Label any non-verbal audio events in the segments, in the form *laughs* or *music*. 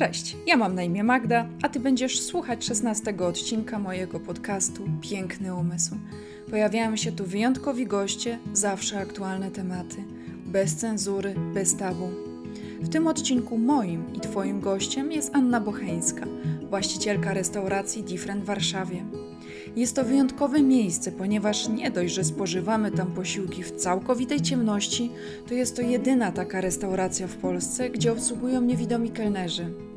Cześć, ja mam na imię Magda, a ty będziesz słuchać 16 odcinka mojego podcastu Piękny Umysł. Pojawiają się tu wyjątkowi goście, zawsze aktualne tematy, bez cenzury, bez tabu. W tym odcinku moim i twoim gościem jest Anna Bocheńska, właścicielka restauracji Different w Warszawie. Jest to wyjątkowe miejsce, ponieważ nie dość, że spożywamy tam posiłki w całkowitej ciemności, to jest to jedyna taka restauracja w Polsce, gdzie obsługują niewidomi kelnerzy.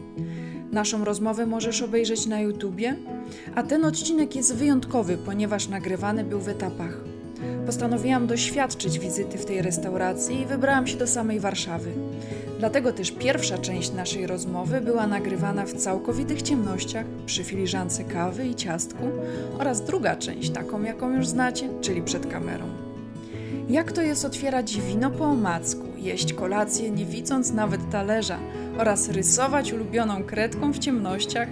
Naszą rozmowę możesz obejrzeć na YouTubie, a ten odcinek jest wyjątkowy, ponieważ nagrywany był w etapach. Postanowiłam doświadczyć wizyty w tej restauracji i wybrałam się do samej Warszawy. Dlatego też pierwsza część naszej rozmowy była nagrywana w całkowitych ciemnościach przy filiżance kawy i ciastku oraz druga część, taką jaką już znacie, czyli przed kamerą. Jak to jest otwierać wino po omacku, jeść kolację nie widząc nawet talerza oraz rysować ulubioną kredką w ciemnościach,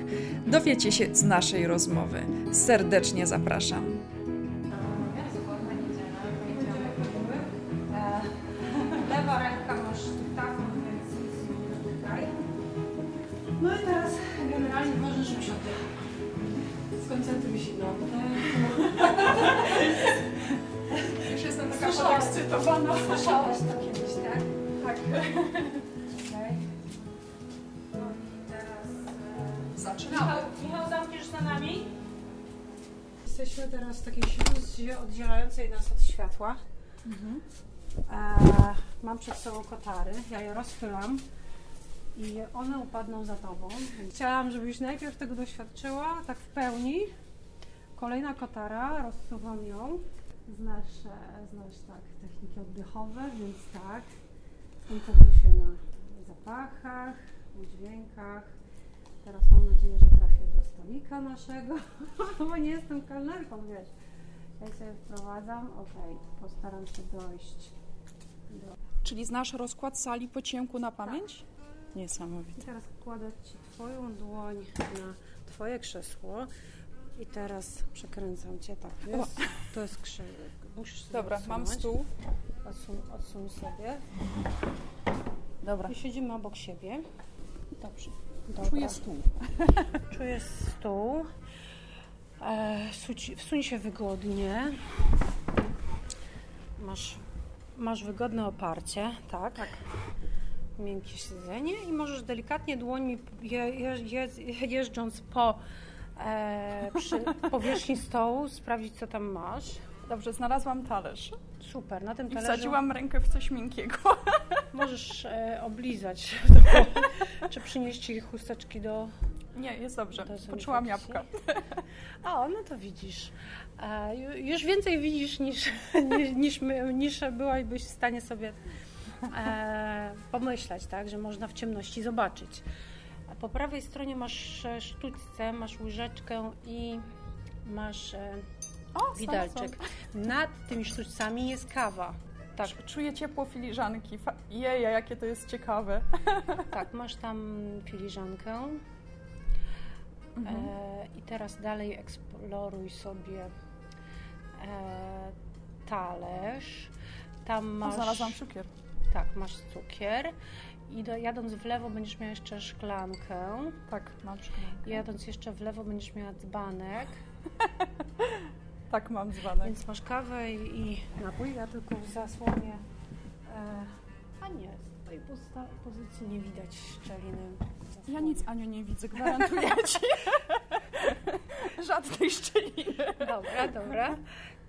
dowiecie się z naszej rozmowy. Serdecznie zapraszam. Lewa ręka masz taką, więc dotykaj. No i teraz generalnie możesz usiąść. Skoncentruj się na oddechu. *laughs* Już jestem taka podekscytowana. Słyszałaś to tak? Okej. I teraz... e, Zaczynamy. Michał, zamkniesz za nami? Jesteśmy teraz w takiej śluzie oddzielającej nas od światła. E, mam przed sobą kotary, ja je rozchylam i one upadną za tobą. Chciałam, żebyś najpierw tego doświadczyła, tak w pełni. Kolejna kotara, rozsuwam ją. Znasz, e, znasz tak, techniki oddechowe, więc tak. Koncentruj się na zapachach, dźwiękach. Teraz mam nadzieję, że trafię do stolika naszego, *laughs* bo nie jestem kelnerką, wiesz. Ja się wprowadzam, okej, postaram się dojść do... Czyli znasz rozkład sali po ciemku na pamięć? Niesamowite. I teraz kładę Ci Twoją dłoń na Twoje krzesło i teraz przekręcam Cię tak, wiesz? To jest krzyżyk. Musisz Dobra, mam stół. Odsuń, odsuń sobie Dobra. i siedzimy obok siebie. Dobrze. Dobra. Czuję stół. *laughs* Czuję stół. E, wsuń, wsuń się wygodnie. Masz, masz wygodne oparcie, tak? Tak. Miękkie siedzenie i możesz delikatnie dłońmi je, je, je, jeżdżąc po e, *laughs* powierzchni stołu sprawdzić, co tam masz. Dobrze, znalazłam talerz Super, na tym i talerzu wsadziłam rękę w coś miękkiego. *laughs* możesz e, oblizać, czy przynieść ci chusteczki do, Nie, jest dobrze. Są Poczułam jabłka. *laughs* O, no to widzisz. E, ju- już więcej widzisz niż, *laughs* niż, niż, my, niż byłabyś w stanie sobie e, pomyśleć, tak, że można w ciemności zobaczyć. A po prawej stronie masz e, sztućce, masz łyżeczkę i masz e, O, są, widelczyk. Nad tymi sztućcami jest kawa. Tak, czuję ciepło filiżanki. Jeja, jakie to jest ciekawe. *laughs* Tak, masz tam filiżankę. Mhm. E, I teraz dalej eksploruj sobie e, talerz. Tam O, masz. znalazłam cukier. Tak, masz cukier. I do, jadąc w lewo będziesz miała jeszcze szklankę. Tak, mam szklankę. Jadąc jeszcze w lewo będziesz miała dzbanek. *laughs* Tak, mam dzbanek. Więc masz kawę i, i napój. Ja tylko w zasłonie. E, a nie, z posta- pozycji nie widać szczeliny. Ja nic, Aniu, nie widzę, gwarantuję *laughs* Ci. *laughs* Żadnej szczeliny. Dobra, dobra.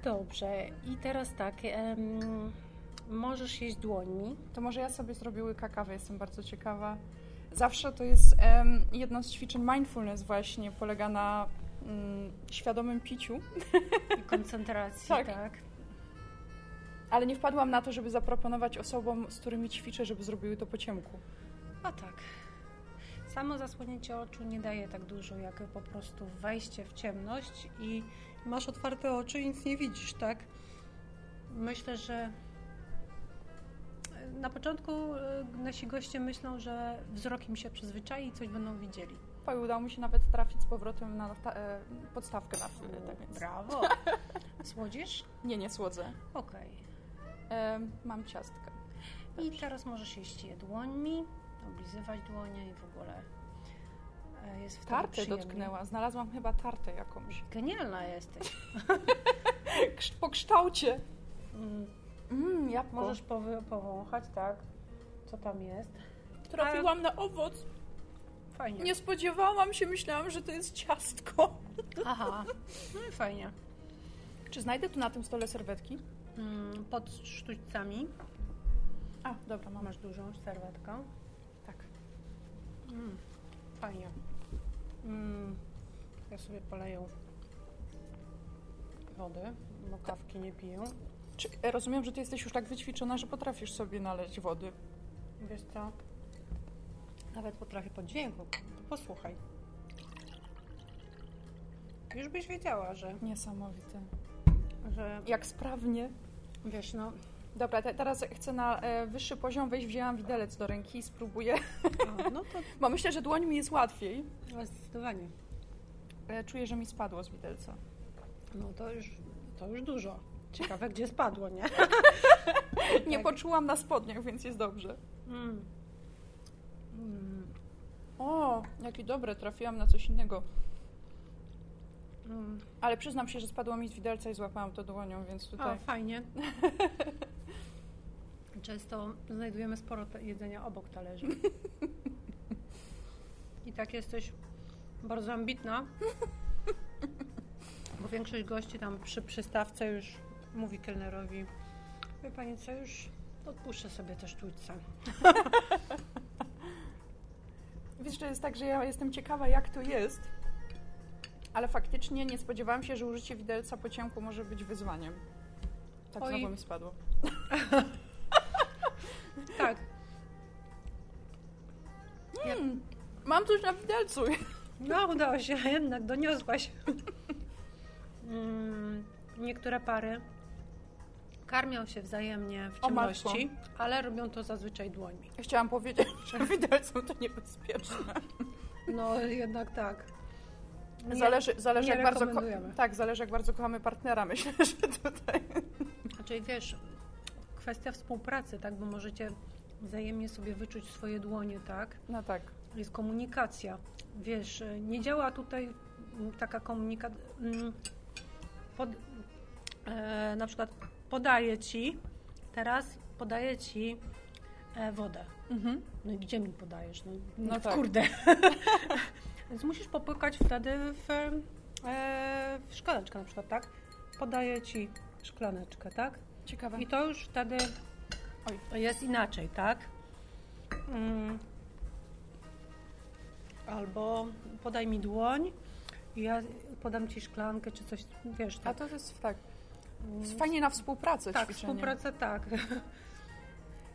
Dobrze. I teraz tak. em, możesz jeść dłońmi. To może ja sobie zrobię łyka kawy, jestem bardzo ciekawa. Zawsze to jest em, jedno z ćwiczeń mindfulness właśnie, polega na mm, świadomym piciu, i koncentracji, *laughs* Tak. tak. ale nie wpadłam na to, żeby zaproponować osobom, z którymi ćwiczę, żeby zrobiły to po ciemku. A tak. Samo zasłonięcie oczu nie daje tak dużo, jak po prostu wejście w ciemność i masz otwarte oczy i nic nie widzisz, tak? Myślę, że na początku e, nasi goście myślą, że wzrok im się przyzwyczai i coś będą widzieli. Oj, udało mi się nawet trafić z powrotem na ta, e, podstawkę na chwilę, tak więc... Brawo! *laughs* Słodzisz? Nie, nie słodzę. Okej. Em, mam ciastka. I teraz możesz jeść je dłońmi, oblizywać dłonie i w ogóle jest wtedy Tartę dotknęła. Znalazłam chyba tartę jakąś. Genialna jesteś. *laughs* Po kształcie. Mm, Mmm, jabłko. Możesz powąchać, tak? Co tam jest? Trafiłam na owoc. Fajnie. Nie spodziewałam się, myślałam, że to jest ciastko. Aha, no i fajnie. Czy znajdę tu na tym stole serwetki? Mm, pod sztućcami A, dobra, mam. masz dużą serwetkę. Tak. Mm, fajnie. Mm, ja sobie poleję wody, bo kawki nie piję. Czy, e, rozumiem, że ty jesteś już tak wyćwiczona, że potrafisz sobie naleźć wody. Wiesz co? Nawet potrafię po dźwięku. Posłuchaj. Już byś wiedziała, że, Niesamowite. że Jak sprawnie. wiesz, no, Dobra, te, teraz chcę na e, wyższy poziom wejść. Wzięłam widelec do ręki i spróbuję. o, no to *laughs* Bo myślę, że dłońmi jest łatwiej. ale zdecydowanie. E, czuję, że mi spadło z widelca. No to już, to już dużo. Ciekawe, gdzie spadło, nie? *laughs* Nie Tak. poczułam na spodniach, więc jest dobrze. Mm. Mm. O, jakie dobre, trafiłam na coś innego. Mm. Ale przyznam się, że spadło mi z widelca i złapałam to dłonią, więc O, tutaj... fajnie. *laughs* Często znajdujemy sporo jedzenia obok talerzy. *laughs* I tak jesteś bardzo ambitna, *laughs* bo większość gości tam przy przystawce już mówi kelnerowi wie Pani co, już odpuszczę sobie te sztućce. Wiesz, że jest tak, że ja jestem ciekawa, jak to jest, ale faktycznie nie spodziewałam się, że użycie widelca po ciemku może być wyzwaniem. Tak Oj. znowu mi spadło. *laughs* Tak, Mm, mam coś na widelcu. no udało się, jednak doniosłaś. *laughs* Mm, Niektóre pary karmią się wzajemnie w ciemności, ale robią to zazwyczaj dłońmi. Chciałam powiedzieć, *laughs* że widelcem to niebezpieczne. No jednak tak. Nie, Zależy, zależy nie jak bardzo. Tak, zależy jak bardzo kochamy partnera. *laughs* Myślę, że tutaj. Znaczy wiesz, kwestia współpracy, tak, bo możecie wzajemnie sobie wyczuć swoje dłonie, tak? No tak. Jest komunikacja. Wiesz, nie działa tutaj mm, taka komunikacja. Pod, e, na przykład podaję ci, teraz podaję ci e, wodę. Mhm. No i gdzie mi podajesz? No, No no tak. kurde. *laughs* Więc musisz popłykać wtedy w, e, w szklaneczkę na przykład, tak? Podaję ci szklaneczkę, tak? Ciekawe. I to już wtedy Oj. jest inaczej, tak? Mm. Albo podaj mi dłoń i ja podam ci szklankę czy coś, wiesz, A tak. to jest tak. Fajnie na współpracę tak, ćwiczenie. współpraca tak.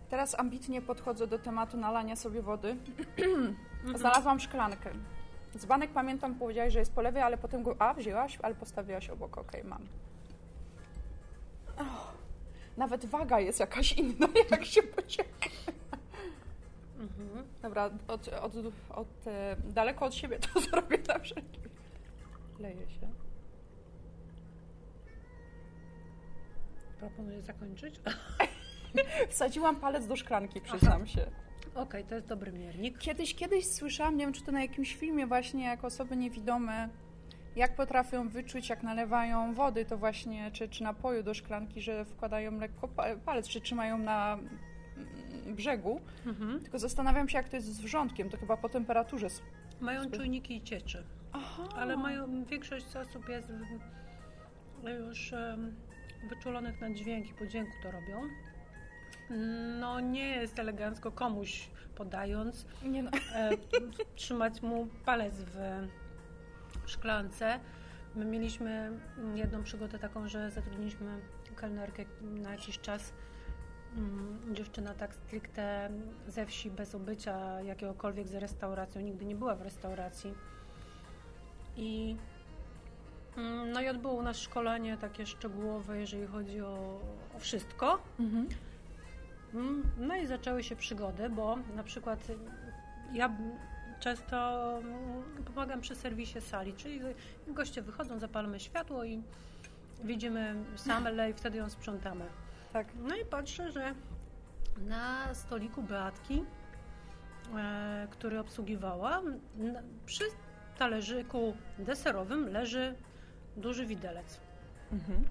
Teraz ambitnie podchodzę do tematu nalania sobie wody. Mhm. Znalazłam szklankę. Dzbanek pamiętam, powiedziałaś, że jest po lewej, ale potem go. A, wzięłaś, ale postawiłaś obok. Okej, mam. Och, nawet waga jest jakaś inna, *laughs* jak się pociąga. Mhm. Dobra, od, od, od, e, daleko od siebie to *laughs* zrobię na wszelki. Leje się. Proponuję zakończyć. *laughs* Wsadziłam palec do szklanki, przyznam się. Okej, to jest dobry miernik. Kiedyś, kiedyś słyszałam, nie wiem czy to na jakimś filmie właśnie, jak osoby niewidome, jak potrafią wyczuć, jak nalewają wody, to właśnie, czy, czy napoju do szklanki, że wkładają lekko pa- palec, czy trzymają na mm, brzegu. Mhm. Tylko zastanawiam się, jak to jest z wrzątkiem, to chyba po temperaturze. Mają czujniki i cieczy. Aha. Ale mają, większość osób jest w- już em, wyczulonych na dźwięk i po dźwięku to robią. No nie jest elegancko komuś podając, Nie no. e, trzymać mu palec w szklance. My mieliśmy jedną przygodę taką, że zatrudniliśmy kelnerkę na jakiś czas. Mm, Dziewczyna tak stricte ze wsi, bez obycia jakiegokolwiek z restauracją, nigdy nie była w restauracji. I no i odbyło u nas szkolenie takie szczegółowe, jeżeli chodzi o, o wszystko. Mhm. Mm, No i zaczęły się przygody, bo na przykład ja często mm, pomagam przy serwisie sali, czyli goście wychodzą, zapalamy światło i widzimy samele i wtedy ją sprzątamy. Tak. No i patrzę, że na stoliku Beatki, e, który obsługiwała, przy talerzyku deserowym leży duży widelec. Mhm.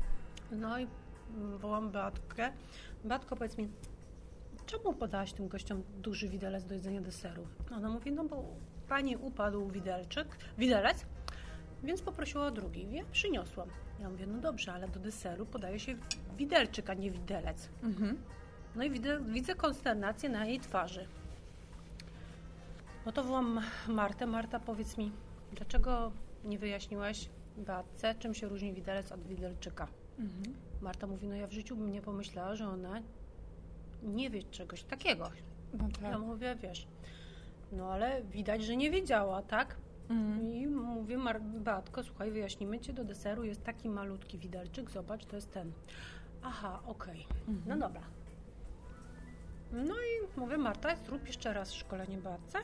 No i mm, wołam Beatkę. Beatko, powiedz mi, czemu podałaś tym gościom duży widelec do jedzenia deseru? Ona mówi, no bo pani upadł widelczyk, widelec, więc poprosiła o drugi. Ja przyniosłam. Ja mówię, no dobrze, ale do deseru podaje się widelczyk, a nie widelec. Mhm. No i widzę, widzę konsternację na jej twarzy. No to wołam Martę. Marta, powiedz mi, dlaczego nie wyjaśniłaś Beatce, czym się różni widelec od widelczyka? Mhm. Marta mówi, no ja w życiu bym nie pomyślała, że ona nie wie czegoś takiego. No tak. Ja mówię, wiesz, no ale widać, że nie wiedziała, tak? Mhm. I mówię, Mar- Beatko, słuchaj, wyjaśnimy Cię, do deseru jest taki malutki widelczyk, zobacz, to jest ten. Aha, okej, Mhm. no dobra. No i mówię, Marta, zrób jeszcze raz szkolenie Beatce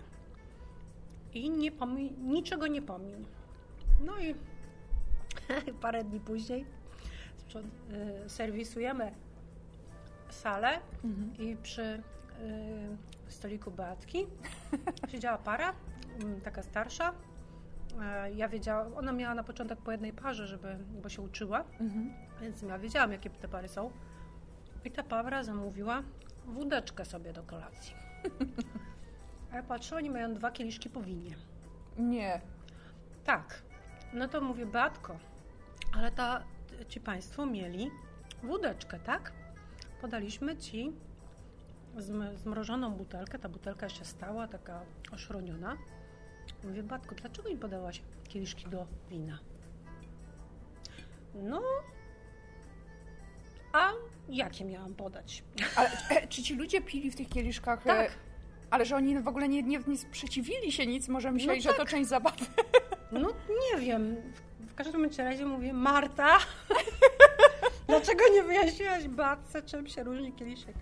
i nie pomi- niczego nie pomiń. No i *laughs* parę dni później y, serwisujemy salę Mhm. i przy y, stoliku Beatki *laughs* siedziała para, mm, taka starsza. E, Ja wiedziałam, ona miała na początek po jednej parze, żeby, bo się uczyła, Mhm. więc ja wiedziałam, jakie te pary są. I ta para zamówiła wódeczkę sobie do kolacji. A ja patrzę, oni mają dwa kieliszki po winie. Nie. Tak. No to mówię, Beatko, ale ta, ci Państwo mieli wódeczkę, tak? Podaliśmy Ci zm- zmrożoną butelkę, ta butelka jeszcze stała, taka oszroniona. Mówię, Batko, dlaczego mi podałaś kieliszki do wina? No, a jakie miałam podać? Ale e, czy ci ludzie pili w tych kieliszkach? Tak. E, ale że oni w ogóle nie, nie, nie sprzeciwili się nic, może myśleli, No że to część zabawy. No nie wiem. W, każdym razie mówię, Marta, *laughs* dlaczego nie wyjaśniłaś Batce, czym się różni kieliszek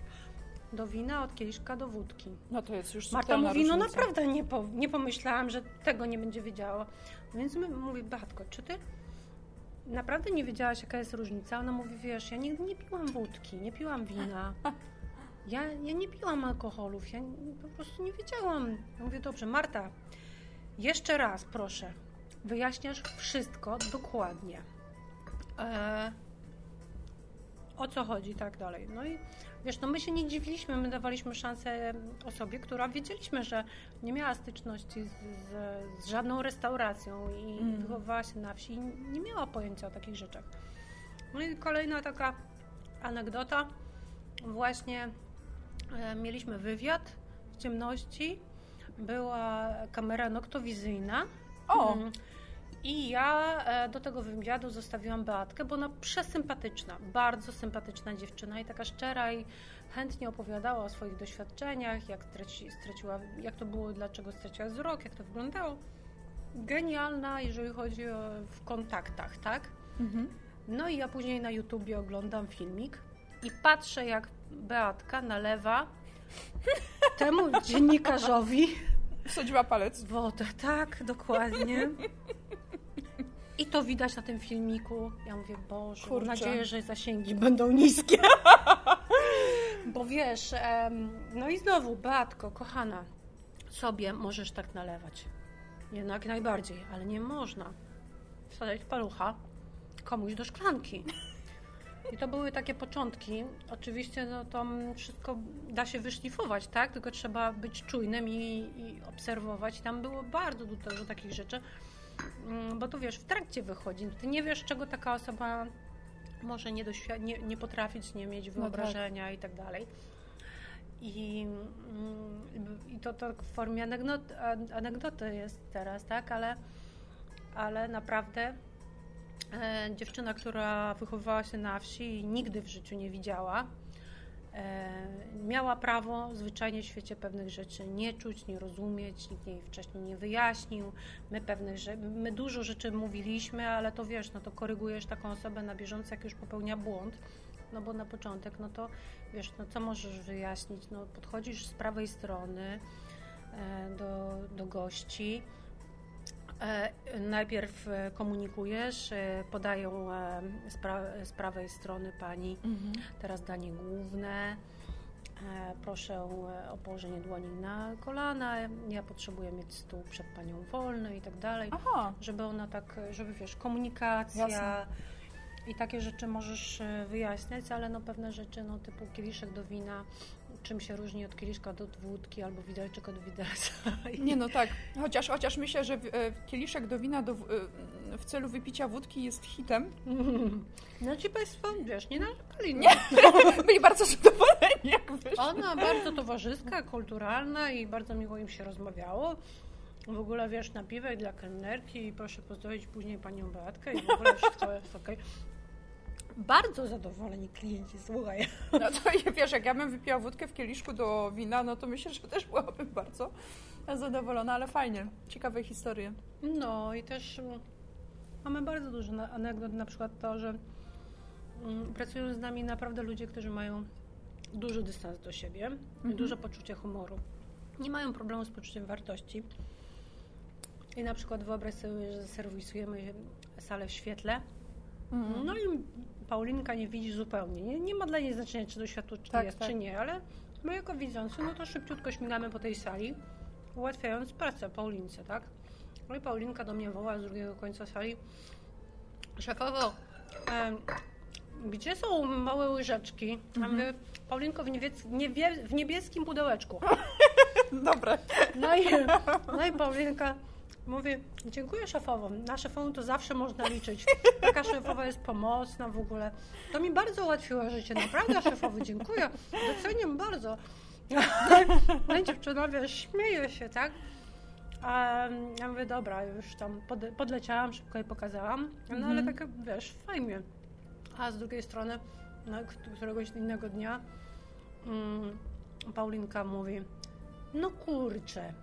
do wina od kieliszka do wódki? No to jest już Marta mówi, no różnica. naprawdę nie, po, nie pomyślałam, że tego nie będzie wiedziała. Więc mówię, Batko, czy ty naprawdę nie wiedziałaś, jaka jest różnica? Ona mówi, wiesz, ja nigdy nie piłam wódki, nie piłam wina. Ja, ja nie piłam alkoholów, ja nie- po prostu nie wiedziałam. Ja mówię, dobrze, Marta, jeszcze raz proszę, wyjaśniasz wszystko dokładnie. E, o co chodzi i tak dalej. No i wiesz, no my się nie dziwiliśmy, my dawaliśmy szansę osobie, która wiedzieliśmy, że nie miała styczności z, z, z żadną restauracją i Mm. wychowywała się na wsi i nie miała pojęcia o takich rzeczach. No i kolejna taka anegdota. Właśnie e, mieliśmy wywiad w ciemności. Była kamera noktowizyjna. O! Mm. I ja e, do tego wywiadu zostawiłam Beatkę, bo ona przesympatyczna, bardzo sympatyczna dziewczyna i taka szczera i chętnie opowiadała o swoich doświadczeniach, jak straci, straciła, jak to było, dlaczego straciła wzrok, jak to wyglądało. Genialna, jeżeli chodzi o w kontaktach, tak? Mhm. No i ja później na YouTubie oglądam filmik i patrzę, jak Beatka nalewa temu dziennikarzowi Wsadziła palec. wodę. Tak, dokładnie. I to widać na tym filmiku. Ja mówię, Boże, mam Kurczę. nadzieję, że zasięgi będą niskie. *laughs* Bo wiesz, no i znowu, Beatko, kochana, sobie możesz tak nalewać. Jednak najbardziej, ale nie można wsadzać palucha komuś do szklanki. I to były takie początki. Oczywiście no, to wszystko da się wyszlifować, tak? Tylko trzeba być czujnym i, i obserwować. Tam było bardzo dużo takich rzeczy, Mm, bo to wiesz, w trakcie wychodzi. Ty nie wiesz, czego taka osoba może nie, doświ- nie, nie potrafić, nie mieć tak. wyobrażenia i tak dalej. I, mm, i to, to w formie anegdot, anegdoty jest teraz, tak? Ale, ale naprawdę dziewczyna, która wychowywała się na wsi i nigdy w życiu nie widziała, e, miała prawo zwyczajnie w świecie pewnych rzeczy nie czuć, nie rozumieć, nikt jej wcześniej nie wyjaśnił. My pewnych my dużo rzeczy mówiliśmy, ale to wiesz, no to korygujesz taką osobę na bieżąco, jak już popełnia błąd. No bo na początek, no to wiesz, no co możesz wyjaśnić? No podchodzisz z prawej strony e, do, do gości. E, Najpierw e, komunikujesz, e, podają z, pra- z prawej strony pani Mhm. teraz danie główne. Proszę o położenie dłoni na kolana, ja potrzebuję mieć stół przed panią wolny i tak dalej, Aha, żeby ona tak, żeby wiesz, komunikacja Jasne. i takie rzeczy możesz wyjaśniać, ale no pewne rzeczy, no typu kieliszek do wina, czym się różni od kieliszka do wódki albo widelczyk od widelca. *laughs* nie no tak. Chociaż, chociaż myślę, że e, kieliszek do wina do, w- e, w celu wypicia wódki jest hitem. *laughs* No ci Państwo, wiesz, nie narzekali. Nie. *laughs* Byli bardzo zadowoleni, jak wyszło. Ona bardzo towarzyska, kulturalna i bardzo miło im się rozmawiało. W ogóle wiesz, napiwek dla kelnerki i proszę pozdrowić później panią Beatkę i w ogóle wszystko jest okej. Bardzo zadowoleni klienci, słuchaj. No to ja- wiesz, jak ja bym wypiła wódkę w kieliszku do wina, no to myślę, że też byłabym bardzo zadowolona, ale fajnie. Ciekawe historie. No i też mm, mamy bardzo dużo anegdot, na przykład to, że mm, pracują z nami naprawdę ludzie, którzy mają duży dystans do siebie, Mhm. duże poczucie humoru. Nie mają problemu z poczuciem wartości. I na przykład wyobraź sobie, że serwisujemy salę w świetle, Mhm. no i Paulinka nie widzi zupełnie. Nie, nie ma dla niej znaczenia, czy to światło czy Tak, jest, tak. czy nie, ale my jako widzący, no to szybciutko śmigamy po tej sali, ułatwiając pracę Paulince, tak? No i Paulinka do mnie woła z drugiego końca sali. Szefowo, em, gdzie są małe łyżeczki? A Mhm. mówię, Paulinko, w, niebies- niewie- w niebieskim pudełeczku. *laughs* Dobre. No i, no i Paulinka mówi, dziękuję szefową. Na szefową to zawsze można liczyć. Taka szefowa jest pomocna w ogóle. To mi bardzo ułatwiło życie. Naprawdę szefowy, dziękuję. Doceniam bardzo. No i dziewczyna, wiesz, śmieje się, tak? A ja mówię, dobra, już tam pod, podleciałam, szybko jej pokazałam. No ale tak, wiesz, fajnie. A z drugiej strony, no, któregoś innego dnia mm, Paulinka mówi, no kurczę,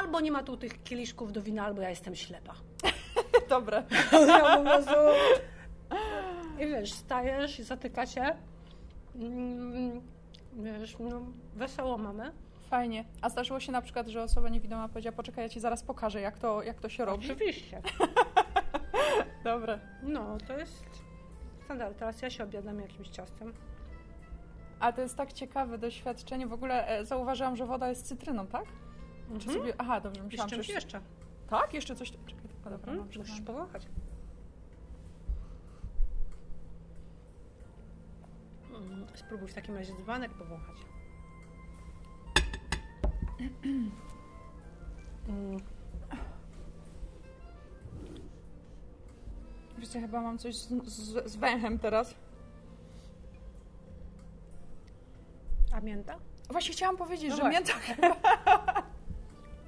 albo nie ma tu tych kieliszków do wina, albo ja jestem ślepa. *laughs* Dobre. *laughs* Ja po prostu... I wiesz, stajesz i zatyka się. Mm, Wiesz, no, wesoło mamy. Fajnie. A zdarzyło się na przykład, że osoba niewidoma powiedziała, poczekaj, ja ci zaraz pokażę, jak to, jak to się robi. Oczywiście. *laughs* Dobre. No, to jest standard. Teraz ja się obiadam jakimś ciastem. A to jest tak ciekawe doświadczenie. W ogóle e, zauważyłam, że woda jest cytryną, tak? Czy Mhm. sobie... Aha, dobrze, myślałam, że... jeszcze. Tak? Jeszcze coś... Czekaj, tylko dobra, Mhm. Musisz powąchać. Mm, Spróbuj w takim razie dzbanek powąchać. Mm, Wiecie, chyba mam coś z, z, z węchem teraz. A mięta? Właśnie chciałam powiedzieć, No że właśnie. mięta *laughs*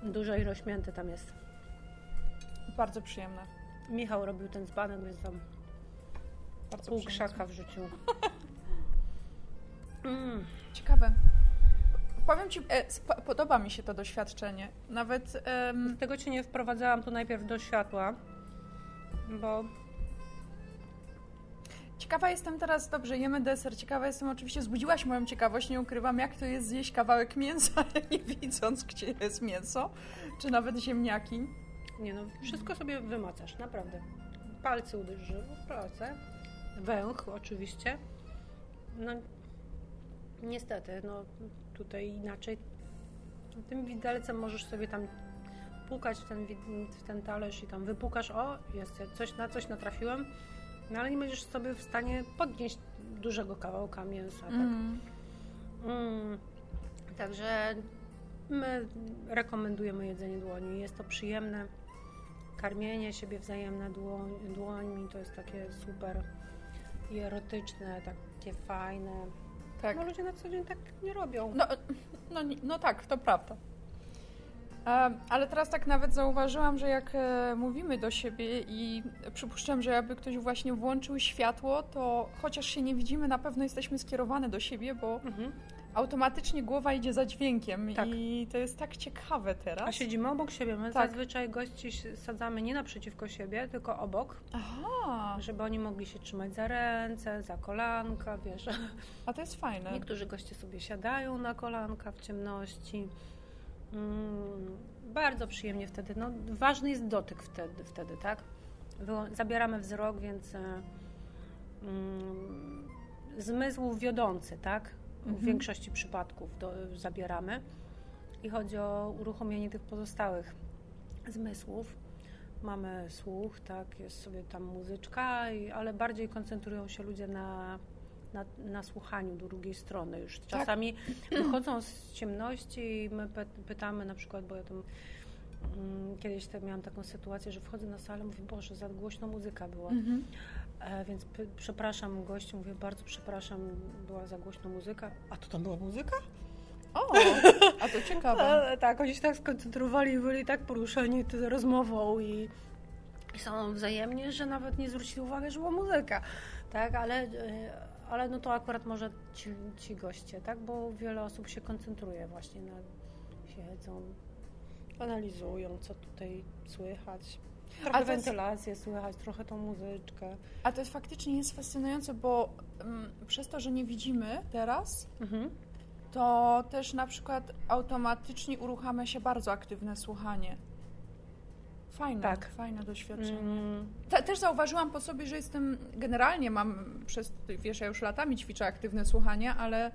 Duża ilość mięty tam jest. bardzo przyjemne. Michał robił ten dzbanek, więc tam Bardzo pół przyjemne. krzaka wrzucił. *laughs* Mm. Ciekawe. Powiem Ci, e, podoba mi się to doświadczenie. Nawet em, Tego Cię nie wprowadzałam tu najpierw do światła, bo ciekawa jestem teraz, dobrze, jemy deser, ciekawa jestem, oczywiście zbudziłaś moją ciekawość, nie ukrywam, jak to jest zjeść kawałek mięsa, *laughs* nie widząc, gdzie jest mięso, czy nawet ziemniaki. nie no, wszystko sobie wymacasz, naprawdę. Palce uderzyły w pracę, węch oczywiście. No niestety, no tutaj inaczej. Tym widelcem możesz sobie tam pukać w ten, w ten talerz i tam wypukasz, o, jest, coś, na coś natrafiłem, no ale nie będziesz sobie w stanie podnieść dużego kawałka mięsa, tak? Mm. Mm, także my rekomendujemy jedzenie dłoni. Jest to przyjemne. Karmienie siebie wzajemne dłoń, dłońmi to jest takie super i erotyczne, takie fajne. Tak. No ludzie na co dzień tak nie robią. No, no, no tak, to prawda. Ale teraz tak nawet zauważyłam, że jak e, mówimy do siebie i przypuszczam, że jakby ktoś właśnie włączył światło, to chociaż się nie widzimy, na pewno jesteśmy skierowane do siebie, bo Mhm. automatycznie głowa idzie za dźwiękiem Tak. i to jest tak ciekawe A teraz. siedzimy obok siebie. My Tak. zazwyczaj gości sadzamy nie naprzeciwko siebie, tylko obok, Aha, żeby oni mogli się trzymać za ręce, za kolanka, wiesz. a to jest fajne. Niektórzy goście sobie siadają na kolanka w ciemności. Mm, bardzo przyjemnie wtedy. No, ważny jest dotyk wtedy, wtedy tak? Zabieramy wzrok, więc e, mm, zmysł wiodący, tak? w Mhm. większości przypadków do, zabieramy. I chodzi o uruchomienie tych pozostałych zmysłów. Mamy słuch, tak, jest sobie tam muzyczka, i, ale bardziej koncentrują się ludzie na, na, na słuchaniu drugiej strony. Już czasami *clears throat* wychodzą z ciemności i my py, pytamy na przykład, bo ja tam mm, kiedyś tak miałam taką sytuację, że wchodzę na salę, mówię, Boże, za głośno muzyka była. Mhm. E, więc przepraszam gości, mówię, bardzo przepraszam, była za głośno muzyka. A to tam była muzyka? O, a to ciekawe. Ale, *laughs* tak, oni się tak skoncentrowali, byli tak poruszeni tą rozmową i, i są wzajemnie, że nawet nie zwrócili uwagi, że była muzyka. Tak, ale, e, ale no to akurat może ci, ci goście, tak, bo wiele osób się koncentruje właśnie na, siedzą, analizują, co tutaj słychać. Trochę Ale jest- wentylację słychać, trochę tą muzyczkę. A to jest faktycznie jest fascynujące, bo mm, przez to, że nie widzimy teraz, Mhm. to też na przykład automatycznie uruchamia się bardzo aktywne słuchanie. Fajne, Tak. fajne doświadczenie. Mm, Te- Też zauważyłam po sobie, że jestem generalnie mam przez, wiesz, ja już latami ćwiczę aktywne słuchanie, ale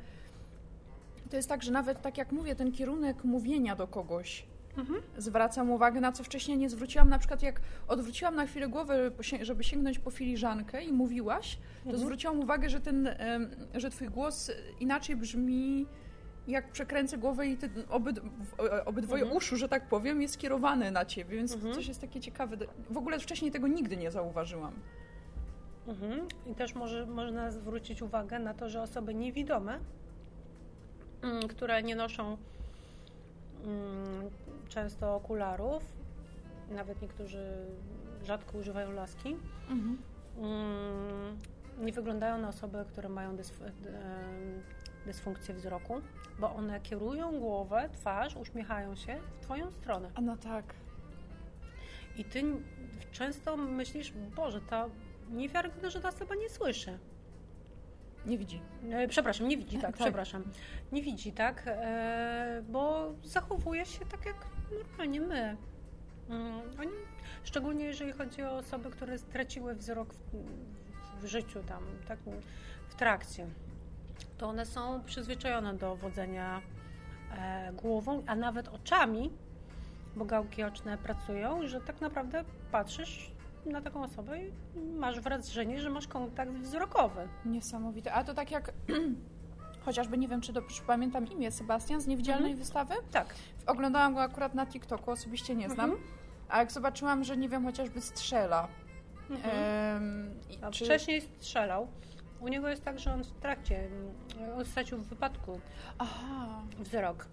to jest tak, że nawet tak jak mówię, ten kierunek mówienia do kogoś Mhm. zwracam uwagę, na co wcześniej nie zwróciłam. Na przykład jak odwróciłam na chwilę głowę, żeby sięgnąć po filiżankę i mówiłaś, to Mhm. zwróciłam uwagę, że ten, że twój głos inaczej brzmi jak przekręcę głowę i obyd, w- obydwoje Mhm. uszu, że tak powiem, jest skierowane na ciebie, więc Mhm. coś jest takie ciekawe. W ogóle wcześniej tego nigdy nie zauważyłam. Mhm. I też może, można zwrócić uwagę na to, że osoby niewidome, mm, które nie noszą mm, często okularów, nawet niektórzy rzadko używają laski, Mhm. mm, nie wyglądają na osoby, które mają dysf- em, dysfunkcję wzroku, bo one kierują głowę, twarz, uśmiechają się w Twoją stronę. A no tak. I Ty często myślisz, Boże, ta niewiarygodne, że ta osoba nie słyszy. Nie widzi. E, Przepraszam, nie widzi, *laughs* tak, Tak. przepraszam. Nie widzi, tak, e, bo zachowuje się tak jak normalnie my. Mm, Oni, szczególnie jeżeli chodzi o osoby, które straciły wzrok w, w życiu tam, tak, w trakcie, to one są przyzwyczajone do wodzenia e, głową, a nawet oczami, bo gałki oczne pracują, że tak naprawdę patrzysz na taką osobę i masz wrażenie, że masz kontakt wzrokowy. Niesamowite. A to tak jak *clears throat* chociażby nie wiem, czy dobrze pamiętam imię Sebastian z niewidzialnej wystawy. Tak. Oglądałam go akurat na TikToku, osobiście nie znam. Mhm. A jak zobaczyłam, że nie wiem, chociażby strzela. Mhm. czy- wcześniej strzelał. U niego jest tak, że on w trakcie, mm, on stracił w wypadku Aha. wzrok.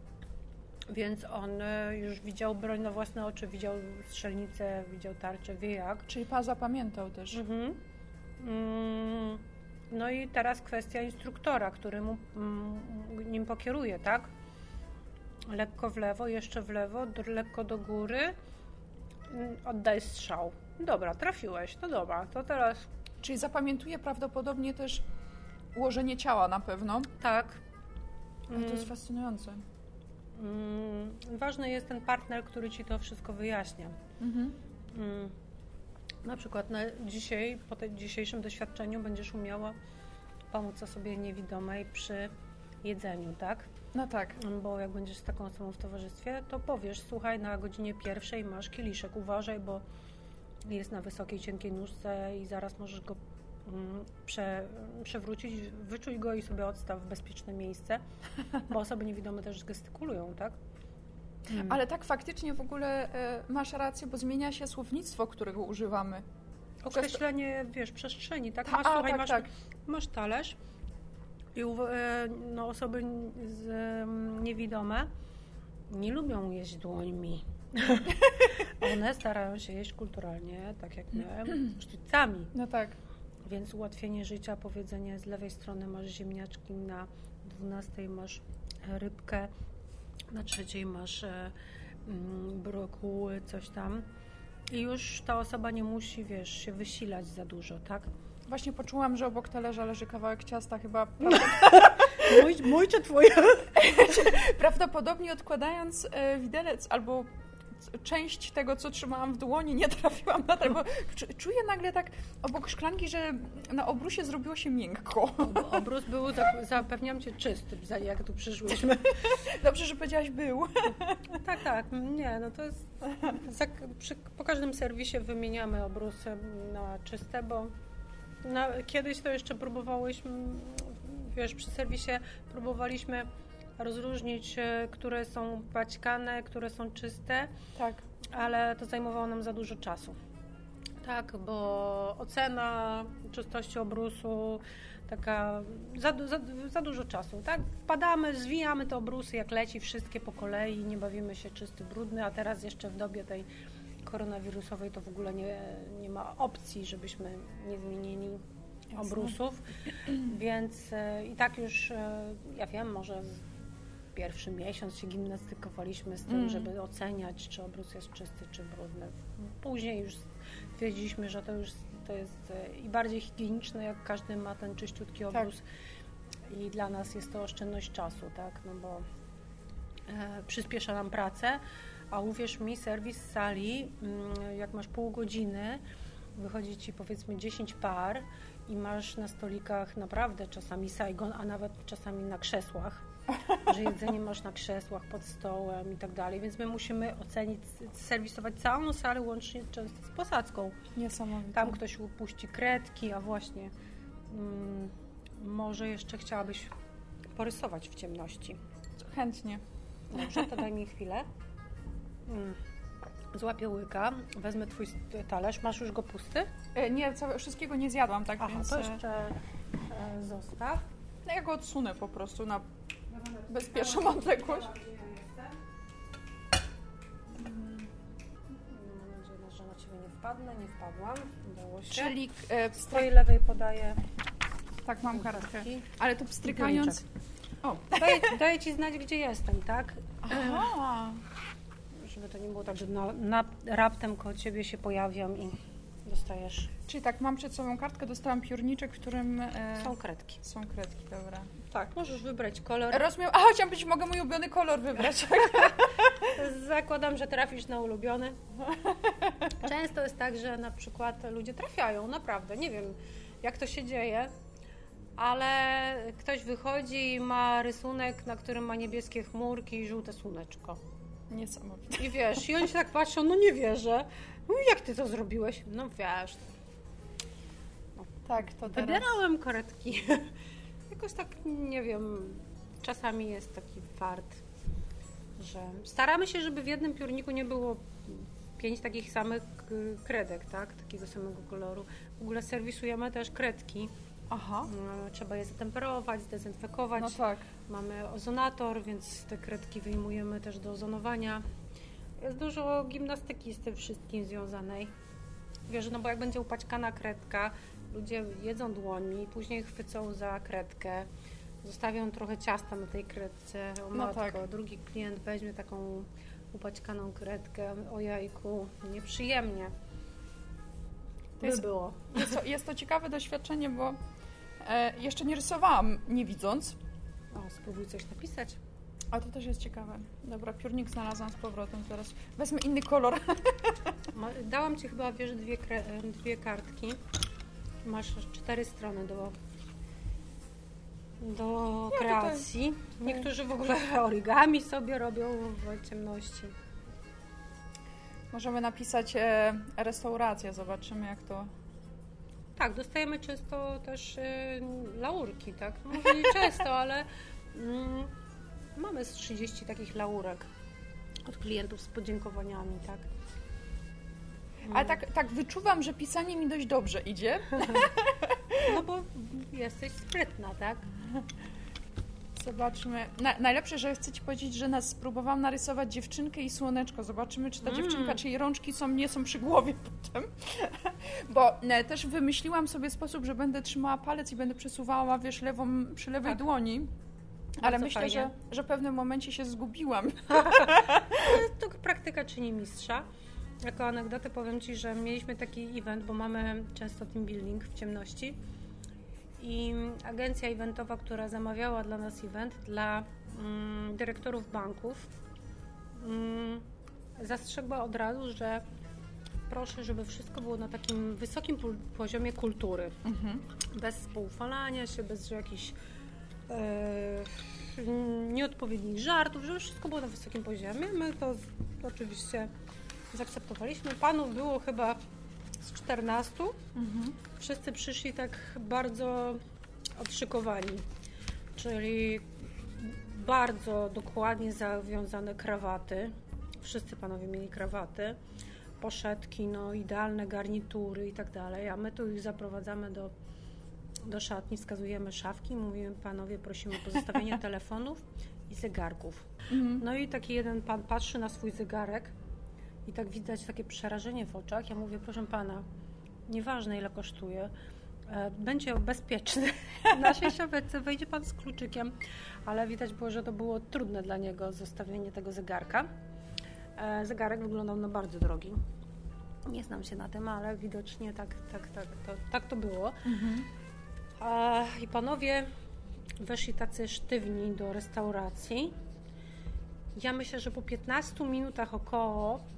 Więc on e, już widział broń na własne oczy, widział strzelnicę, widział tarczę, wie jak. Czyli pa zapamiętał też. Mhm. Mm, No i teraz kwestia instruktora, który mu, mm, nim pokieruje, tak? Lekko w lewo, jeszcze w lewo, lekko do góry. Oddaj strzał. Dobra, trafiłeś, no dobra, to teraz Czyli zapamiętuje prawdopodobnie też ułożenie ciała na pewno. tak. Ale to jest Mm, fascynujące. mm, Ważny jest ten partner, który ci to wszystko wyjaśnia. Mhm. Mm. Na przykład na dzisiaj, po dzisiejszym doświadczeniu będziesz umiała pomóc osobie niewidomej przy jedzeniu, tak? No tak. Bo jak będziesz z taką osobą w towarzystwie, to powiesz, słuchaj, na godzinie pierwszej masz kieliszek, uważaj, bo jest na wysokiej, cienkiej nóżce i zaraz możesz go mm, prze, przewrócić, wyczuj go i sobie odstaw w bezpieczne miejsce, bo osoby niewidome też gestykulują, tak? Mm. Ale tak faktycznie w ogóle e, masz rację, bo zmienia się słownictwo, którego używamy. Określenie, wiesz, przestrzeni, tak? Ta, Masz, a, słuchaj, tak, masz, tak. masz talerz i e, no, osoby z, em, niewidome nie lubią jeść dłońmi. *laughs* One starają się jeść kulturalnie, tak jak my, *clears throat* sztycami. No tak. Więc ułatwienie życia, powiedzenie z lewej strony masz ziemniaczki, na dwunastej masz rybkę, na trzeciej masz e, mm, brokuły, coś tam. I już ta osoba nie musi, wiesz, się wysilać za dużo, tak? Właśnie poczułam, że obok talerza leży kawałek ciasta, chyba *laughs* Mój, mój czy twój? *laughs* prawdopodobnie odkładając e, widelec albo część tego, co trzymałam w dłoni, nie *laughs* trafiłam na to, bo czuję nagle tak obok szklanki, że na obrusie zrobiło się miękko. Obrus był, zapewniam cię, czysty, jak tu przyszłyśmy. *laughs* Dobrze, że powiedziałaś był. *laughs* Tak, tak. Nie, no to jest... Po każdym serwisie wymieniamy obrusy na czyste, bo na, kiedyś to jeszcze próbowałyśmy, wiesz, przy serwisie próbowaliśmy rozróżnić, e, które są paćkane, które są czyste. Tak. Ale to zajmowało nam za dużo czasu. Tak, bo ocena czystości obrusu, taka za, za, za, dużo czasu, tak? Wpadamy, zwijamy te obrusy jak leci, wszystkie po kolei, nie bawimy się czysty, brudny, a teraz jeszcze w dobie tej koronawirusowej to w ogóle nie, nie ma opcji, żebyśmy nie zmienili Jasne. obrusów, więc e, i tak już, e, ja wiem, może pierwszy miesiąc się gimnastykowaliśmy z tym, mm. żeby oceniać, czy obrus jest czysty, czy brudny. Później już stwierdziliśmy, że to już to jest e, i bardziej higieniczne, jak każdy ma ten czyściutki tak. obrus. Tak. I dla nas jest to oszczędność czasu, tak? No bo e, przyspiesza nam pracę, a uwierz mi, serwis sali, mm, jak masz pół godziny, wychodzi ci powiedzmy 10 par i masz na stolikach naprawdę czasami Saigon, a nawet czasami na krzesłach że jedzenie masz na krzesłach, pod stołem i tak dalej, więc my musimy ocenić, serwisować całą salę łącznie często z posadzką. Niesamowite. Tam ktoś upuści kredki, a właśnie mm, może jeszcze chciałabyś porysować w ciemności. Chętnie. Dobrze, to daj mi chwilę. Mm. Złapię łyka, wezmę twój talerz. Masz już go pusty? E, nie, całe, wszystkiego nie zjadłam, tak Aha, więc... to e, jeszcze e, zostaw. No ja go odsunę po prostu na bezpieczną odległość. Że na Ciebie nie wpadnę, nie wpadłam. Udało się. Czyli e, z Twojej lewej podaję. Tak, mam kartkę. Ale to pstrykając... O. Daję, daję Ci znać, gdzie jestem, tak? Aha. Żeby to nie było tak, że na, na raptem koło Ciebie się pojawiam i dostajesz. Czyli tak, mam przed sobą kartkę, dostałam piórniczek, w którym... E... Są kredki. Są kredki, dobra. Tak, możesz wybrać kolor. Rozumiem. A, chciałam być, mogę mój ulubiony kolor wybrać. *laughs* Zakładam, że trafisz na ulubiony. Często jest tak, że na przykład ludzie trafiają, naprawdę. Nie wiem, jak to się dzieje, ale ktoś wychodzi i ma rysunek, na którym ma niebieskie chmurki i żółte słoneczko. Niesamowite. I wiesz, i oni się tak patrzą, no nie wierzę. No jak ty to zrobiłeś? No wiesz. No. Tak, to teraz... Wybierałem koretki jakoś tak, nie wiem, czasami jest taki fart, że staramy się, żeby w jednym piórniku nie było pięć takich samych kredek, tak? Takiego samego koloru. W ogóle serwisujemy też kredki. Aha. No, trzeba je zatemperować, zdezynfekować. No tak. Mamy ozonator, więc te kredki wyjmujemy też do ozonowania. Jest dużo gimnastyki z tym wszystkim związanej. Wiesz, no bo jak będzie upaćkana kredka, ludzie jedzą dłońmi, później chwycą za kredkę, zostawią trochę ciasta na tej kredce, o no matko, tak. drugi klient weźmie taką upaćkaną kredkę, o jajku, nieprzyjemnie. To jest, było. Jest to, jest to ciekawe doświadczenie, bo e, jeszcze nie rysowałam nie widząc. O, spróbuj coś napisać. A to też jest ciekawe. Dobra, piórnik znalazłam z powrotem. Teraz wezmę inny kolor. *laughs* Dałam Ci chyba, wiesz, dwie, dwie kartki. Masz cztery strony do, do kreacji. Niektórzy w ogóle *laughs* origami sobie robią w ciemności. Możemy napisać e, restaurację, zobaczymy jak to... Tak, dostajemy często też e, laurki, tak? Może nie często, ale mm, mamy z 30 takich laurek od klientów z podziękowaniami, tak? Ale tak, tak wyczuwam, że pisanie mi dość dobrze idzie. *laughs* No bo jesteś sprytna, tak? Zobaczmy. Na, najlepsze, że chcę Ci powiedzieć, że nas spróbowałam narysować dziewczynkę i słoneczko. Zobaczymy, czy ta mm. dziewczynka, czy jej rączki są, nie są przy głowie *laughs* potem. Bo ne, też wymyśliłam sobie sposób, że będę trzymała palec i będę przesuwała, wiesz, lewą, przy lewej tak. dłoni. Ale myślę, że, że w pewnym momencie się zgubiłam. *laughs* to praktyka czyni mistrza. Jako anegdotę powiem Ci, że mieliśmy taki event, bo mamy często team building w ciemności i agencja eventowa, która zamawiała dla nas event dla mm, dyrektorów banków, mm, zastrzegła od razu, że proszę, żeby wszystko było na takim wysokim poziomie kultury. Mhm. Bez spoufalania się, bez jakichś e, nieodpowiednich żartów, żeby wszystko było na wysokim poziomie. My to oczywiście zaakceptowaliśmy. Panów było chyba z 14. Mhm. Wszyscy przyszli tak bardzo odszykowani, czyli bardzo dokładnie zawiązane krawaty. Wszyscy panowie mieli krawaty, poszetki, no, idealne garnitury i tak dalej, a my tu ich zaprowadzamy do, do szatni, wskazujemy szafki, mówimy panowie, prosimy o pozostawienie *laughs* telefonów i zegarków. Mhm. No i taki jeden pan patrzy na swój zegarek i tak widać takie przerażenie w oczach. Ja mówię, proszę pana, nieważne ile kosztuje, e, będzie bezpieczny. W naszej szafce wejdzie pan z kluczykiem, ale widać było, że to było trudne dla niego zostawienie tego zegarka. E, zegarek wyglądał na bardzo drogi. Nie znam się na tym, ale widocznie tak, tak, tak, to, tak to było. Mhm. I panowie weszli tacy sztywni do restauracji. Ja myślę, że po 15 minutach około E,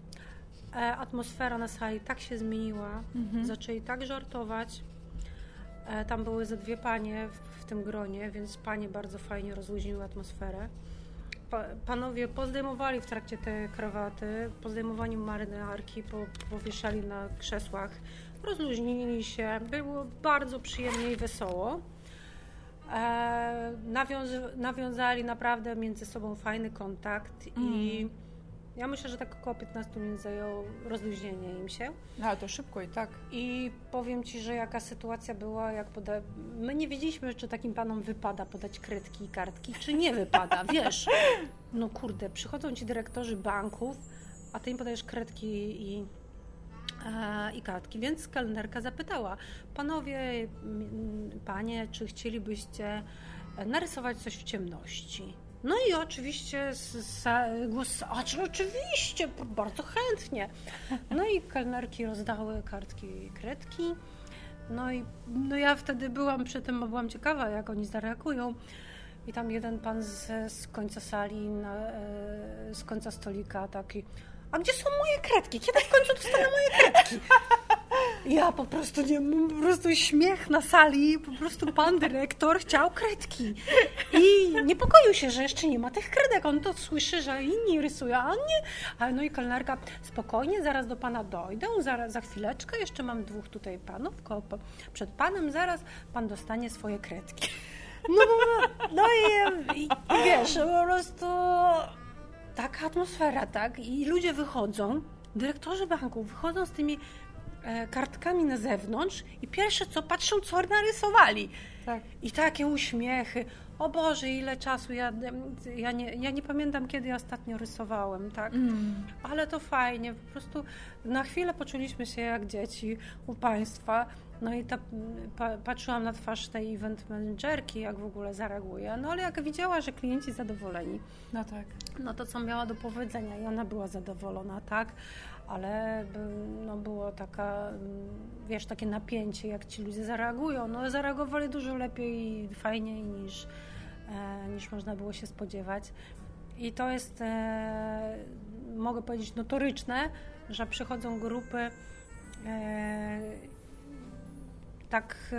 atmosfera na sali tak się zmieniła, mhm. zaczęli tak żartować. E, tam były ze dwie panie w, w tym gronie, więc panie bardzo fajnie rozluźniły atmosferę. Pa, panowie pozdejmowali w trakcie te krawaty, po zdejmowaniu marynarki, po, powieszali na krzesłach, rozluźnili się, było bardzo przyjemnie i wesoło. E, nawiąz, nawiązali naprawdę między sobą fajny kontakt mm. i ja myślę, że tak około 15 minut zajęło rozluźnienie im się. No, to szybko i tak. I powiem Ci, że jaka sytuacja była, jak poda... My nie wiedzieliśmy, czy takim panom wypada podać kredki i kartki, czy nie wypada, *laughs* wiesz. No kurde, przychodzą Ci dyrektorzy banków, a Ty im podajesz kredki i, e, i kartki, więc kelnerka zapytała, panowie, panie, czy chcielibyście narysować coś w ciemności? No i oczywiście głos, oczywiście, bardzo chętnie. No i kelnerki rozdały kartki i kredki. No i no ja wtedy byłam przy tym, bo byłam ciekawa, jak oni zareagują. I tam jeden pan z, z końca sali, na, e, z końca stolika taki, a gdzie są moje kredki? Kiedy w końcu dostanę moje kredki? Ja po prostu nie, po prostu śmiech na sali, po prostu pan dyrektor chciał kredki. I niepokoił się, że jeszcze nie ma tych kredek. On to słyszy, że inni rysują, a on nie. Ale no i kelnerka, spokojnie, zaraz do pana dojdę, zaraz, za chwileczkę, jeszcze mam dwóch tutaj panów przed panem, zaraz pan dostanie swoje kredki. No, no i, i, i wiesz, po prostu taka atmosfera, tak? I ludzie wychodzą, dyrektorzy banków wychodzą z tymi kartkami na zewnątrz i pierwsze co patrzą, co narysowali. Tak. I takie uśmiechy. O Boże, ile czasu ja, ja, nie, ja nie pamiętam, kiedy ja ostatnio rysowałem, tak? Mm. Ale to fajnie, po prostu na chwilę poczuliśmy się jak dzieci u Państwa. No i ta, pa, patrzyłam na twarz tej event managerki, jak w ogóle zareaguje. No ale jak widziała, że klienci zadowoleni, no tak. No to co miała do powiedzenia i ona była zadowolona, tak? Ale no, było taka, wiesz, takie napięcie, jak ci ludzie zareagują. No zareagowali dużo lepiej i fajniej niż, e, niż można było się spodziewać. I to jest, e, mogę powiedzieć, notoryczne, że przychodzą grupy e, tak,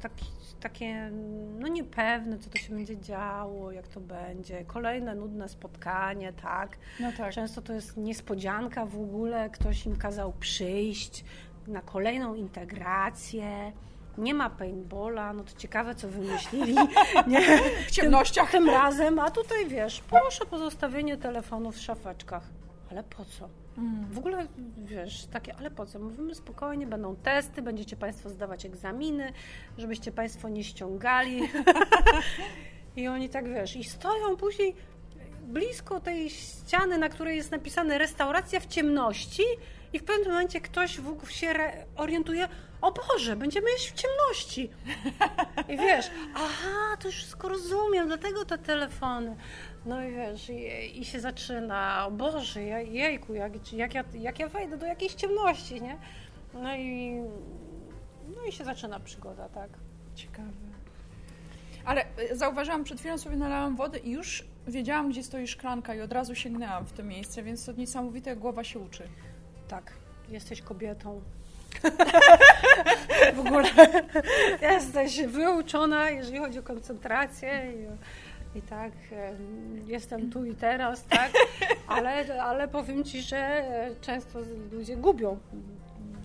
tak, takie no niepewne, co to się będzie działo, jak to będzie. Kolejne nudne spotkanie, tak? No tak. Często to jest niespodzianka w ogóle, ktoś im kazał przyjść na kolejną integrację. Nie ma paintballa, no to ciekawe, co wymyślili. *laughs* Nie? W ciemnościach. Tym, tym razem, a tutaj wiesz, proszę pozostawienie telefonów w szafeczkach. Ale po co? Mm. W ogóle, wiesz, takie, ale po co? Mówimy spokojnie, będą testy, będziecie Państwo zdawać egzaminy, żebyście Państwo nie ściągali. *laughs* I oni tak, wiesz, i stoją później blisko tej ściany, na której jest napisane restauracja w ciemności i w pewnym momencie ktoś w się orientuje, o Boże, będziemy jeść w ciemności. I wiesz, aha, to już wszystko rozumiem, dlatego te telefony. No i wiesz, i, i się zaczyna, o Boże, jejku, jak, jak, ja, jak ja wejdę do jakiejś ciemności, nie? No i, no i się zaczyna przygoda, tak. Ciekawe. Ale e, zauważyłam, przed chwilą sobie nalałam wody i już wiedziałam, gdzie stoi szklanka i od razu sięgnęłam w to miejsce, więc to niesamowite, jak głowa się uczy. Tak, jesteś kobietą. *laughs* w ogóle jesteś wyuczona, jeżeli chodzi o koncentrację i, i tak jestem tu i teraz, tak, *laughs* ale, ale powiem Ci, że często ludzie gubią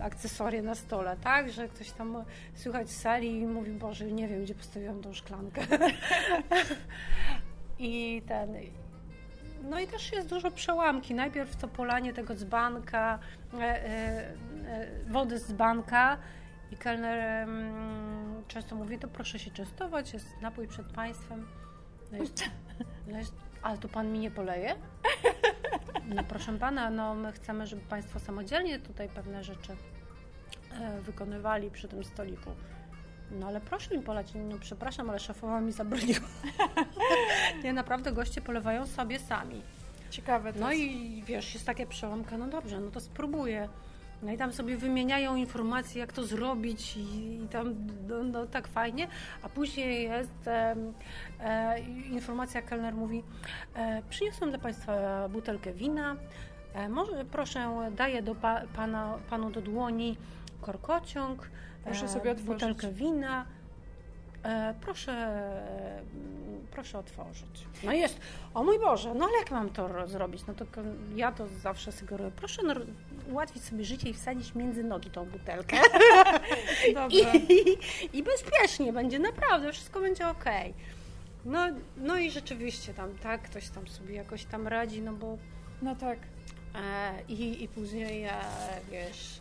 akcesoria na stole, tak, że ktoś tam słychać z sali i mówi, Boże, nie wiem, gdzie postawiłam tą szklankę. *laughs* I ten... No i też jest dużo przełamki. Najpierw to polanie tego dzbanka, e, e, e, wody z dzbanka i kelner często mówi, to proszę się częstować, jest napój przed Państwem. Ale to Pan mi nie poleje? No proszę Pana, no my chcemy, żeby Państwo samodzielnie tutaj pewne rzeczy wykonywali przy tym stoliku. No ale proszę mi polać, no przepraszam, ale szefowa mi zabroniła. *laughs* nie, naprawdę goście polewają sobie sami. Ciekawe to No jest. i wiesz, jest takie przełomka, no dobrze, no to spróbuję. No i tam sobie wymieniają informacje, jak to zrobić i, i tam no, no, tak fajnie, a później jest e, e, informacja, kelner mówi e, przyniosłem dla Państwa butelkę wina, e, może proszę, daję do pa, pana, panu do dłoni korkociąg, Proszę sobie otworzyć. Butelkę wina. E, proszę, proszę otworzyć. No jest, o mój Boże, no ale jak mam to zrobić? No to ja to zawsze sugeruję. Proszę no, ułatwić sobie życie i wsadzić między nogi tą butelkę. *laughs* I, I, I, bezpiecznie będzie, naprawdę, wszystko będzie ok. No, no i rzeczywiście tam, tak, ktoś tam sobie jakoś tam radzi, no bo... No tak. E, i, I później, e, wiesz...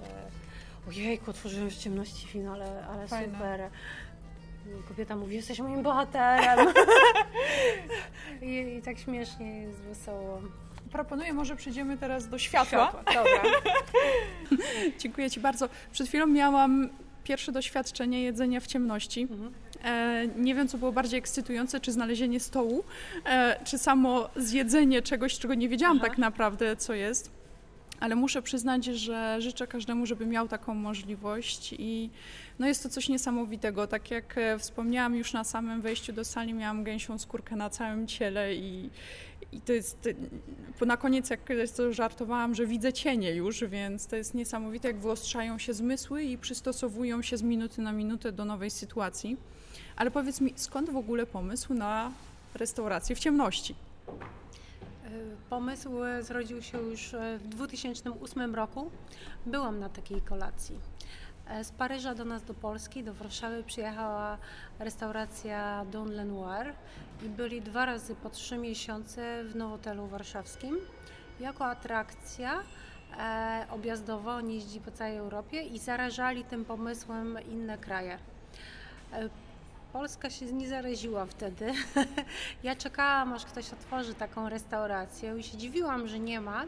Ojejku, otworzyłem w ciemności film, ale, ale super. Kobieta mówi, jesteś moim bohaterem. *laughs* I, I, tak śmiesznie jest wesoło. Proponuję, może przejdziemy teraz do światła. światła dobra. *laughs* Dziękuję Ci bardzo. Przed chwilą miałam pierwsze doświadczenie jedzenia w ciemności. Mhm. E, nie wiem, co było bardziej ekscytujące, czy znalezienie stołu, e, czy samo zjedzenie czegoś, czego nie wiedziałam Aha. tak naprawdę, co jest ale muszę przyznać, że życzę każdemu, żeby miał taką możliwość i no jest to coś niesamowitego. Tak jak e, wspomniałam już na samym wejściu do sali, miałam gęsią skórkę na całym ciele i, i to jest, na koniec jak to żartowałam, że widzę cienie już, więc to jest niesamowite, jak wyostrzają się zmysły i przystosowują się z minuty na minutę do nowej sytuacji. Ale powiedz mi, skąd w ogóle pomysł na restaurację w ciemności? Pomysł zrodził się już w 2008 roku. Byłam na takiej kolacji. Z Paryża do nas do Polski, do Warszawy przyjechała restauracja Don Lenoir i byli dwa razy po trzy miesiące w Nowotelu Warszawskim jako atrakcja e, objazdowa. Oni jeździli po całej Europie i zarażali tym pomysłem inne kraje. E, Polska się nie zaraziła wtedy. *laughs* ja czekałam, aż ktoś otworzy taką restaurację i się dziwiłam, że nie ma.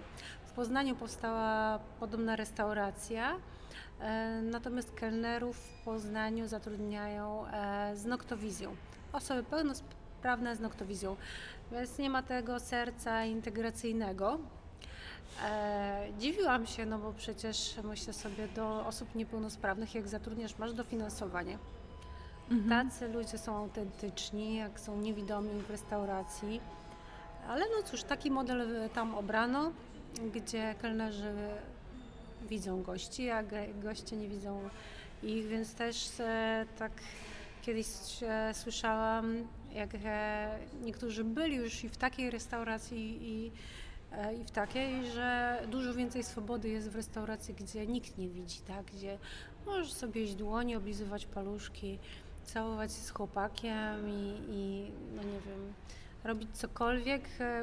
W Poznaniu powstała podobna restauracja, e, natomiast kelnerów w Poznaniu zatrudniają e, z noktowizją. Osoby pełnosprawne z noktowizją, więc nie ma tego serca integracyjnego. E, dziwiłam się, no bo przecież myślę sobie, do osób niepełnosprawnych, jak zatrudniasz, masz dofinansowanie Mhm. Tacy ludzie są autentyczni, jak są niewidomi w restauracji. Ale no cóż, taki model tam obrano, gdzie kelnerzy widzą gości, a goście nie widzą ich, więc też e, tak kiedyś e, słyszałam, jak e, niektórzy byli już i w takiej restauracji i, i w takiej, że dużo więcej swobody jest w restauracji, gdzie nikt nie widzi, tak? gdzie możesz sobie iść dłonie, oblizywać paluszki, całować się z chłopakiem i, i no nie wiem, robić cokolwiek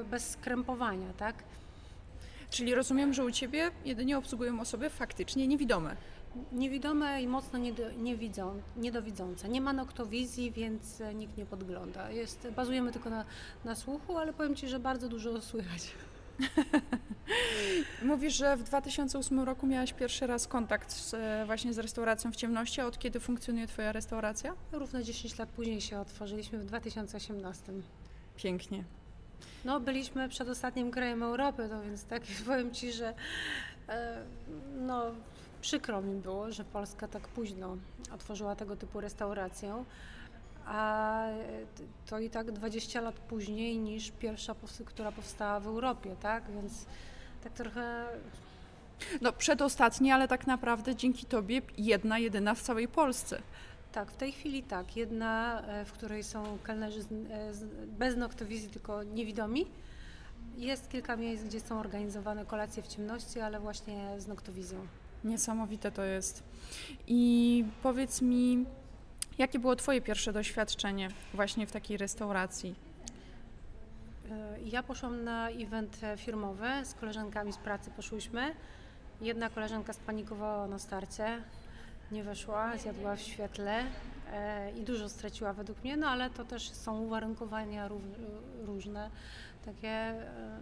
bez skrępowania, tak? Czyli rozumiem, że u Ciebie jedynie obsługują osoby faktycznie niewidome. Niewidome i mocno niedo, niewidzą, niedowidzące. Nie ma noktowizji, więc e, nikt nie podgląda. Jest, bazujemy tylko na, na słuchu, ale powiem Ci, że bardzo dużo słychać. *laughs* Mówisz, że w 2008 roku miałaś pierwszy raz kontakt z, e, właśnie z restauracją w ciemności. A od kiedy funkcjonuje Twoja restauracja? Równo 10 lat później się otworzyliśmy w 2018. Pięknie. No, byliśmy przedostatnim krajem Europy, no więc tak *laughs* powiem Ci, że e, no, przykro mi było, że Polska tak późno otworzyła tego typu restaurację a to i tak 20 lat później niż pierwsza, która powstała w Europie, tak? Więc tak trochę no przedostatni, ale tak naprawdę dzięki Tobie jedna, jedyna w całej Polsce. Tak, w tej chwili tak. Jedna, e, w której są kelnerzy e, bez noktowizji, tylko niewidomi. Jest kilka miejsc, gdzie są organizowane kolacje w ciemności, ale właśnie z noktowizją. Niesamowite to jest. I powiedz mi, jakie było Twoje pierwsze doświadczenie właśnie w takiej restauracji? E, ja poszłam na event firmowy, z koleżankami z pracy poszłyśmy. Jedna koleżanka spanikowała na starcie, nie weszła, zjadła w świetle e, i dużo straciła według mnie, no ale to też są uwarunkowania różne, takie e,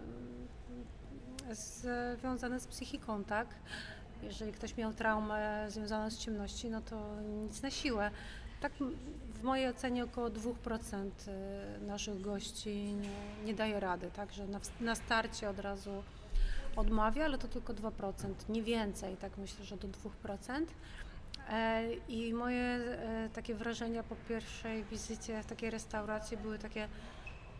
związane z psychiką, tak? Jeżeli ktoś miał traumę związaną z ciemności, no to nic na siłę. Tak w mojej ocenie około 2% e, naszych gości nie, nie daje rady, tak? Że na, na starcie od razu odmawia, ale to tylko 2%, nie więcej, tak myślę, że do 2%. E, I moje e, takie wrażenia po pierwszej wizycie w takiej restauracji były takie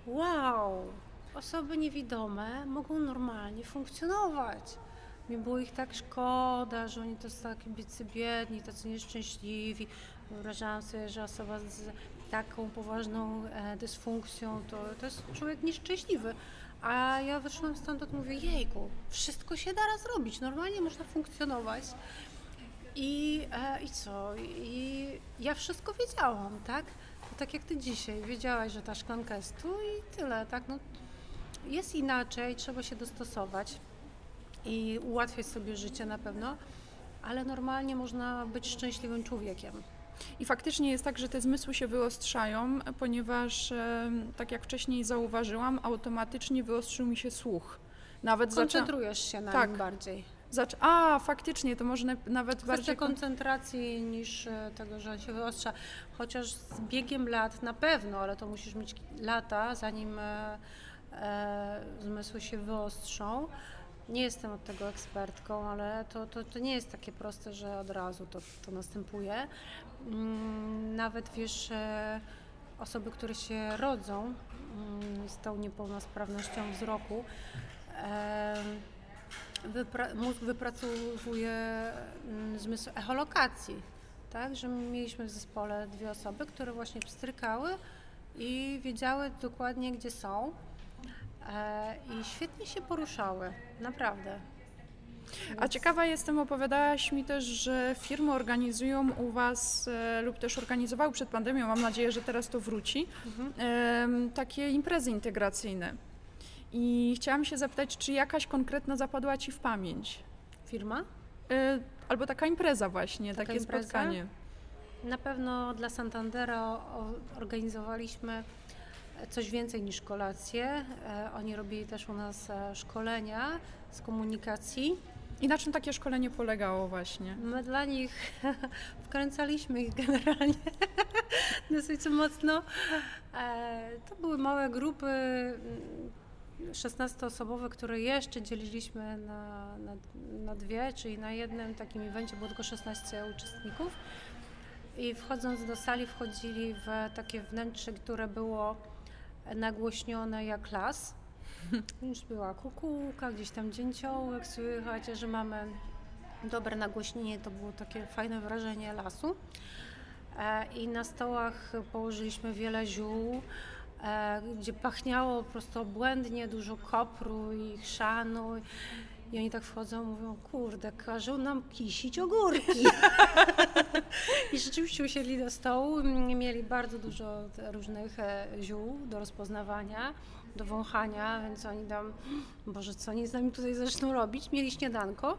wow, osoby niewidome mogą normalnie funkcjonować. Mi było ich tak szkoda, że oni to są takie bicy biedni, tacy nieszczęśliwi. Wyobrażałam sobie, że osoba z taką poważną e, dysfunkcją to, to jest człowiek nieszczęśliwy. A ja wyszłam stąd i mówię, jejku, wszystko się da zrobić, normalnie można funkcjonować. I, e, I co? I ja wszystko wiedziałam, tak? Tak jak ty dzisiaj wiedziałaś, że ta szklanka jest tu i tyle, tak? No, jest inaczej, trzeba się dostosować i ułatwiać sobie życie na pewno, ale normalnie można być szczęśliwym człowiekiem. I faktycznie jest tak, że te zmysły się wyostrzają, ponieważ, tak jak wcześniej zauważyłam, automatycznie wyostrzył mi się słuch. Nawet Koncentrujesz zaczę... się na tak. nim bardziej. Zacz... A, faktycznie, to może nawet Kwestia bardziej... koncentracji niż e, tego, że się wyostrza. Chociaż z biegiem lat na pewno, ale to musisz mieć lata, zanim e, e, zmysły się wyostrzą. Nie jestem od tego ekspertką, ale to, to, to nie jest takie proste, że od razu to, to następuje. Mm, nawet wiesz, e, osoby, które się rodzą mm, z tą niepełnosprawnością wzroku, wypra mózg wypracowuje mm, zmysł echolokacji. Tak, że mieliśmy w zespole dwie osoby, które właśnie pstrykały i wiedziały dokładnie, gdzie są e, i świetnie się poruszały, naprawdę. A ciekawa jestem, opowiadałaś mi też, że firmy organizują u Was e, lub też organizowały przed pandemią, mam nadzieję, że teraz to wróci, mhm. e, takie imprezy integracyjne. I chciałam się zapytać, czy jakaś konkretna zapadła Ci w pamięć? Firma? E, albo taka impreza właśnie, taka takie impreza? spotkanie. Na pewno dla Santandera organizowaliśmy coś więcej niż kolacje. E, oni robili też u nas e, szkolenia z komunikacji. I na czym takie szkolenie polegało właśnie? My dla nich *laughs* wkręcaliśmy ich generalnie *laughs* dosyć mocno. E, to były małe grupy 16-osobowe, mm, które jeszcze dzieliliśmy na, na, na dwie, czyli na jednym takim evencie było tylko 16 uczestników. I wchodząc do sali wchodzili w takie wnętrze, które było nagłośnione jak las *laughs* już była kukułka, gdzieś tam dzięciołek słychać, że mamy dobre nagłośnienie, to było takie fajne wrażenie lasu. E, I na stołach położyliśmy wiele ziół, gdzie pachniało po prostu błędnie, dużo kopru i chrzanu. I oni tak wchodzą, mówią, kurde, każą nam kisić ogórki. *laughs* I rzeczywiście usiedli do stołu, mieli bardzo dużo różnych e, ziół do rozpoznawania do wąchania, więc oni tam, Boże, co oni z nami tutaj zaczną robić? Mieli śniadanko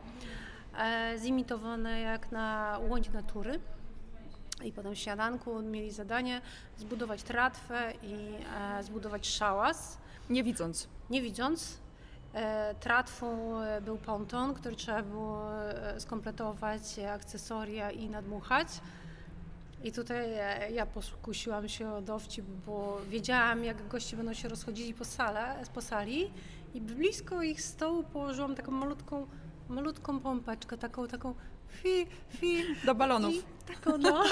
e, zimitowane jak na łodzi natury. I potem w śniadanku mieli zadanie zbudować tratwę i e, zbudować szałas. Nie widząc. Nie widząc. E, tratwą e, był ponton, który trzeba było e, skompletować, akcesoria i nadmuchać. I tutaj e, ja poskusiłam się o dowcip, bo wiedziałam, jak goście będą się rozchodzili po, sale, po sali i blisko ich stołu położyłam taką malutką, malutką pompeczkę, taką, taką fi, fi. Do balonów. I, tak ono.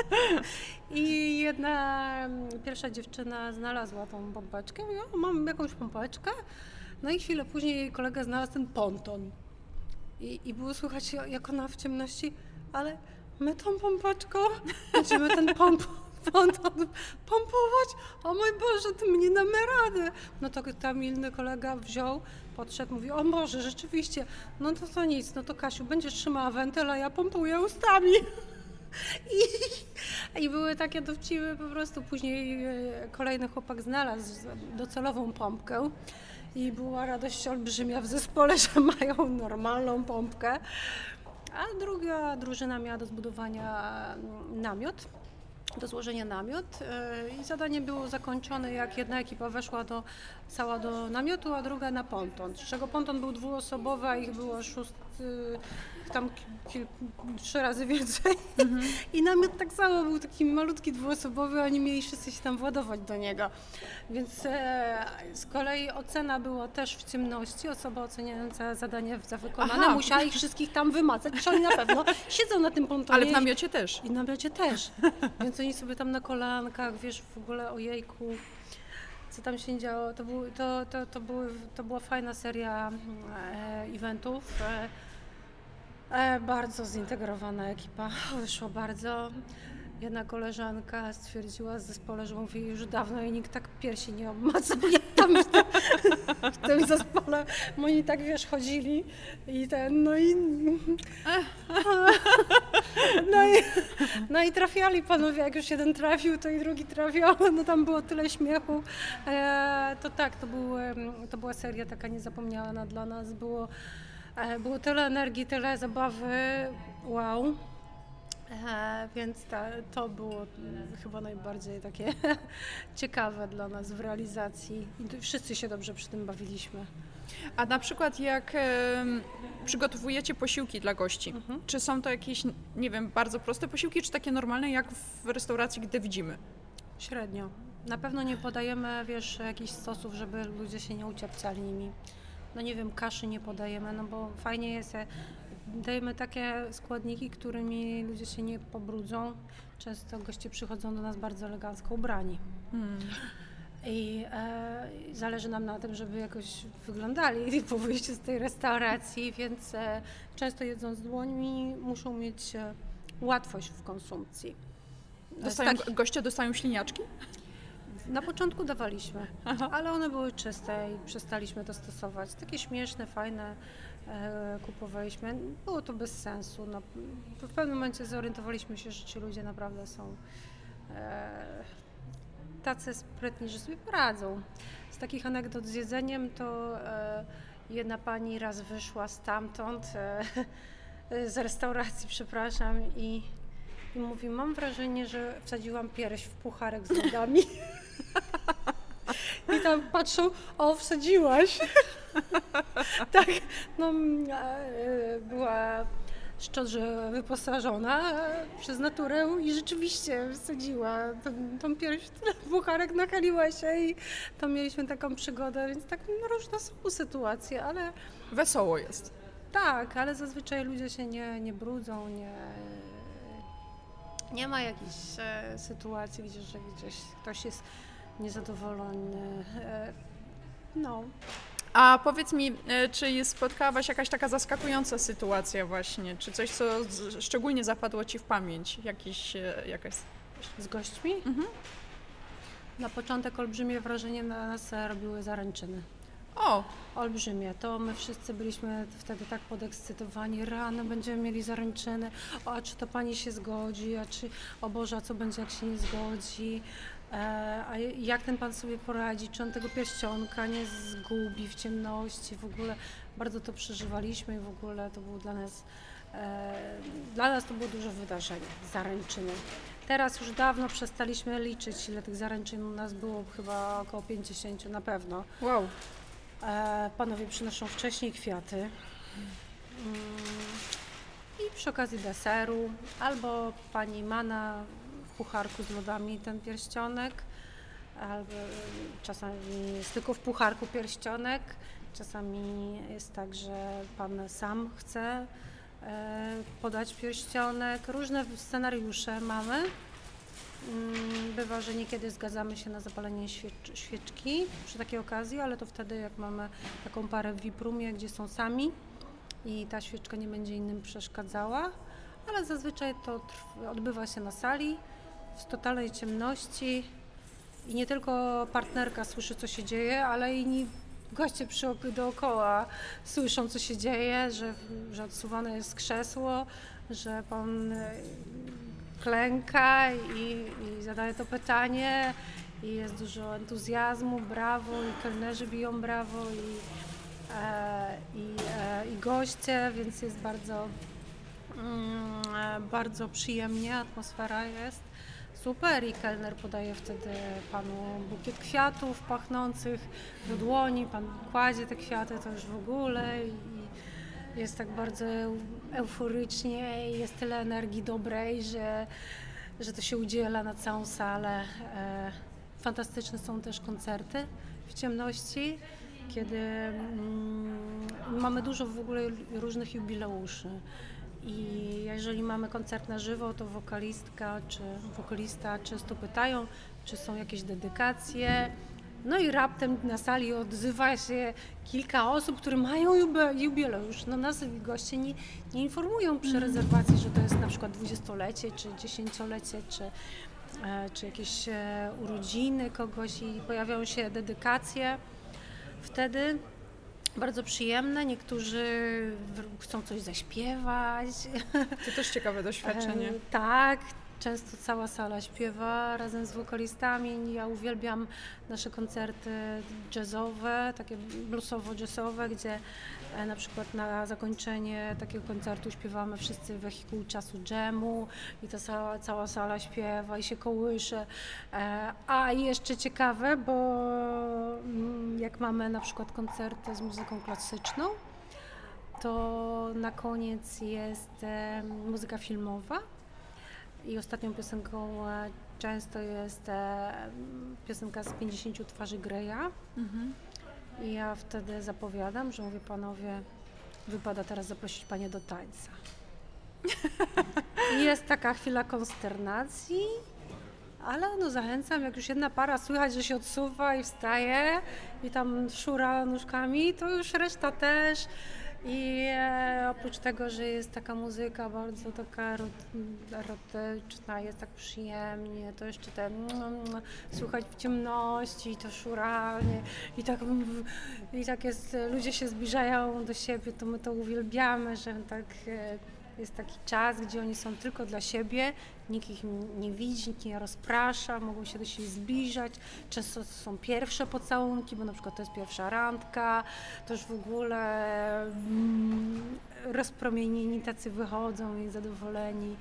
*laughs* I jedna mm, pierwsza dziewczyna znalazła tą pompeczkę. O, mam jakąś pompeczkę. No i chwilę później jej kolega znalazł ten ponton. I, I było słychać, jak ona w ciemności, ale my tą pompeczką *laughs* będziemy ten ponton pompować. O mój Boże, to mnie damy radę. No to tam inny kolega wziął, podszedł, mówi, o Boże, rzeczywiście, no to to nic, no to Kasiu, będziesz trzymała wentyl, a ja pompuję ustami. *laughs* I, I były takie dowcipy po prostu. Później e, kolejny chłopak znalazł docelową pompkę i była radość olbrzymia w zespole, *laughs* że mają normalną pompkę. A druga drużyna miała do zbudowania mm, namiot do złożenia namiot. E, i zadanie było zakończone, jak jedna ekipa weszła do, cała do namiotu, a druga na ponton, z czego ponton był dwuosobowy, a ich było szóst, tam kil, trzy razy więcej. Mhm. *laughs* I namiot tak samo był taki malutki dwuosobowy, oni mieli wszyscy się tam władować do niego. Więc e, z kolei ocena była też w ciemności. Osoba oceniająca zadanie za wykonane Aha. musiała ich wszystkich tam wymacać, czy oni na pewno *laughs* siedzą na tym pontonie. Ale w namiocie też. I w namiocie też. *laughs* Więc oni sobie tam na kolankach, wiesz, w ogóle ojejku co tam się działo. To, był, to, to, to, były, to była fajna seria e, eventów. E, E, bardzo zintegrowana ekipa, *laughs* wyszło bardzo. Jedna koleżanka stwierdziła z zespole, że mówi już dawno i nikt tak piersi nie obmacał tam w, tym, w tym zespole. Oni tak wiesz, chodzili i ten, no i *laughs* no i, no i trafiali panowie, jak już jeden trafił, to i drugi trafiał, no tam było tyle śmiechu. E, to tak, to, był, to była seria taka niezapomniana dla nas, było było tyle energii, tyle zabawy, wow. E, więc ta, to było chyba najbardziej takie *laughs* ciekawe dla nas w realizacji i wszyscy się dobrze przy tym bawiliśmy. A na przykład jak e, przygotowujecie posiłki dla gości, mhm. czy są to jakieś, nie wiem, bardzo proste posiłki, czy takie normalne jak w restauracji, gdy widzimy? Średnio. Na pewno nie podajemy, wiesz, jakichś sosów, żeby ludzie się nie uciepcali nimi no nie wiem, kaszy nie podajemy, no bo fajnie jest, dajemy takie składniki, którymi ludzie się nie pobrudzą. Często goście przychodzą do nas bardzo elegancko ubrani. Hmm. I e, zależy nam na tym, żeby jakoś wyglądali *laughs* po wyjściu z tej restauracji, więc e, często jedząc dłońmi muszą mieć e, łatwość w konsumpcji. Dostają, goście dostają śliniaczki? Na początku dawaliśmy, Aha. ale one były czyste i przestaliśmy to stosować. Takie śmieszne, fajne e, kupowaliśmy. Było to bez sensu. No, w pewnym momencie zorientowaliśmy się, że ci ludzie naprawdę są e, tacy sprytni, że sobie poradzą. Z takich anegdot z jedzeniem to e, jedna pani raz wyszła stamtąd, e, *laughs* z restauracji, przepraszam, i, i mówi, mam wrażenie, że wsadziłam pierś w pucharek z lodami. I tam patrzą, o, wsadziłaś. tak, no, e, była szczodrze wyposażona przez naturę i rzeczywiście wsadziła tą, tą pierś w bucharek, nakaliła się i to mieliśmy taką przygodę, więc tak no, różne są sytuacje, ale... Wesoło jest. Tak, ale zazwyczaj ludzie się nie, nie brudzą, nie, nie ma jakichś e, sytuacji, gdzie że gdzieś ktoś jest niezadowolony. E, no. A powiedz mi, e, czy spotkałaś jakaś taka zaskakująca sytuacja właśnie, czy coś, co szczególnie zapadło Ci w pamięć, Jakiś, e, jakaś... Z gośćmi? Mhm. Na początek olbrzymie wrażenie na nas robiły zaręczyny. O! Olbrzymie. To my wszyscy byliśmy wtedy tak podekscytowani. Rano będziemy mieli zaręczyny. O, a czy to pani się zgodzi? A czy, o Boże, a co będzie, jak się nie zgodzi? E, a jak ten pan sobie poradzi? Czy on tego pierścionka nie zgubi w ciemności? W ogóle bardzo to przeżywaliśmy i w ogóle to było dla nas, e, dla nas to było duże wydarzenie, zaręczyny. Teraz już dawno przestaliśmy liczyć, ile tych zaręczyn u nas było, chyba około 50 na pewno. Wow. E, panowie przynoszą wcześniej kwiaty. Mm, I przy okazji deseru albo pani Mana pucharku z lodami ten pierścionek, albo czasami jest tylko w pucharku pierścionek, czasami jest tak, że pan sam chce e, podać pierścionek. Różne scenariusze mamy. Mm, Bywa, że niekiedy zgadzamy się na zapalenie świecz- świeczki przy takiej okazji, ale to wtedy jak mamy taką parę w VIP-roomie, gdzie są sami i ta świeczka nie będzie innym przeszkadzała, ale zazwyczaj to odbywa się na sali w totalnej ciemności i nie tylko partnerka słyszy co się dzieje, ale i goście przy ok- dookoła słyszą co się dzieje, że, że odsuwane jest krzesło, że pan klęka i, i zadaje to pytanie i jest dużo entuzjazmu, brawo i kelnerzy biją brawo i, e, i, e, i goście, więc jest bardzo, mm, e, bardzo przyjemnie, atmosfera jest super i kelner podaje wtedy panu bukiet kwiatów pachnących do dłoni, pan kładzie te kwiaty, to już w ogóle i jest tak bardzo eu- euforycznie i jest tyle energii dobrej, że, że to się udziela na całą salę. E, Fantastyczne są też koncerty w ciemności, kiedy mm, mamy dużo w ogóle różnych jubileuszy. I jeżeli mamy koncert na żywo, to wokalistka czy wokalista często pytają, czy są jakieś dedykacje. No i raptem na sali odzywa się kilka osób, które mają jubileusz. No nas goście nie, nie informują przy rezerwacji, że to jest na przykład dwudziestolecie, czy dziesięciolecie, czy, e, czy jakieś e, urodziny kogoś i pojawiają się dedykacje. Wtedy bardzo przyjemne, niektórzy chcą coś zaśpiewać. To też ciekawe doświadczenie. *laughs* Tak, często cała sala śpiewa razem z wokalistami. Ja uwielbiam nasze koncerty jazzowe, takie bluesowo-jazzowe, gdzie e, na przykład na zakończenie takiego koncertu śpiewamy wszyscy wehikuł czasu dżemu i ta cała, cała sala śpiewa i się kołysze. E, A jeszcze ciekawe, bo mm, jak mamy na przykład koncerty z muzyką klasyczną, to na koniec jest e, muzyka filmowa i ostatnią piosenką e, często jest e, piosenka z 50 twarzy Greya Mhm. i ja wtedy zapowiadam, że mówię panowie, wypada teraz zaprosić panie do tańca. I *laughs* jest taka chwila konsternacji, ale no zachęcam, jak już jedna para słychać, że się odsuwa i wstaje i tam szura nóżkami, to już reszta też. I e, oprócz tego, że jest taka muzyka bardzo taka erot- erotyczna, jest tak przyjemnie, to jeszcze te słychać w ciemności, to szuranie i tak, i tak jest, ludzie się zbliżają do siebie, to my to uwielbiamy, że tak e, jest taki czas, gdzie oni są tylko dla siebie, nikt ich nie widzi, nikt nie rozprasza, mogą się do siebie zbliżać. Często to są pierwsze pocałunki, bo na przykład to jest pierwsza randka, to już w ogóle mm, rozpromienieni tacy wychodzą i zadowoleni.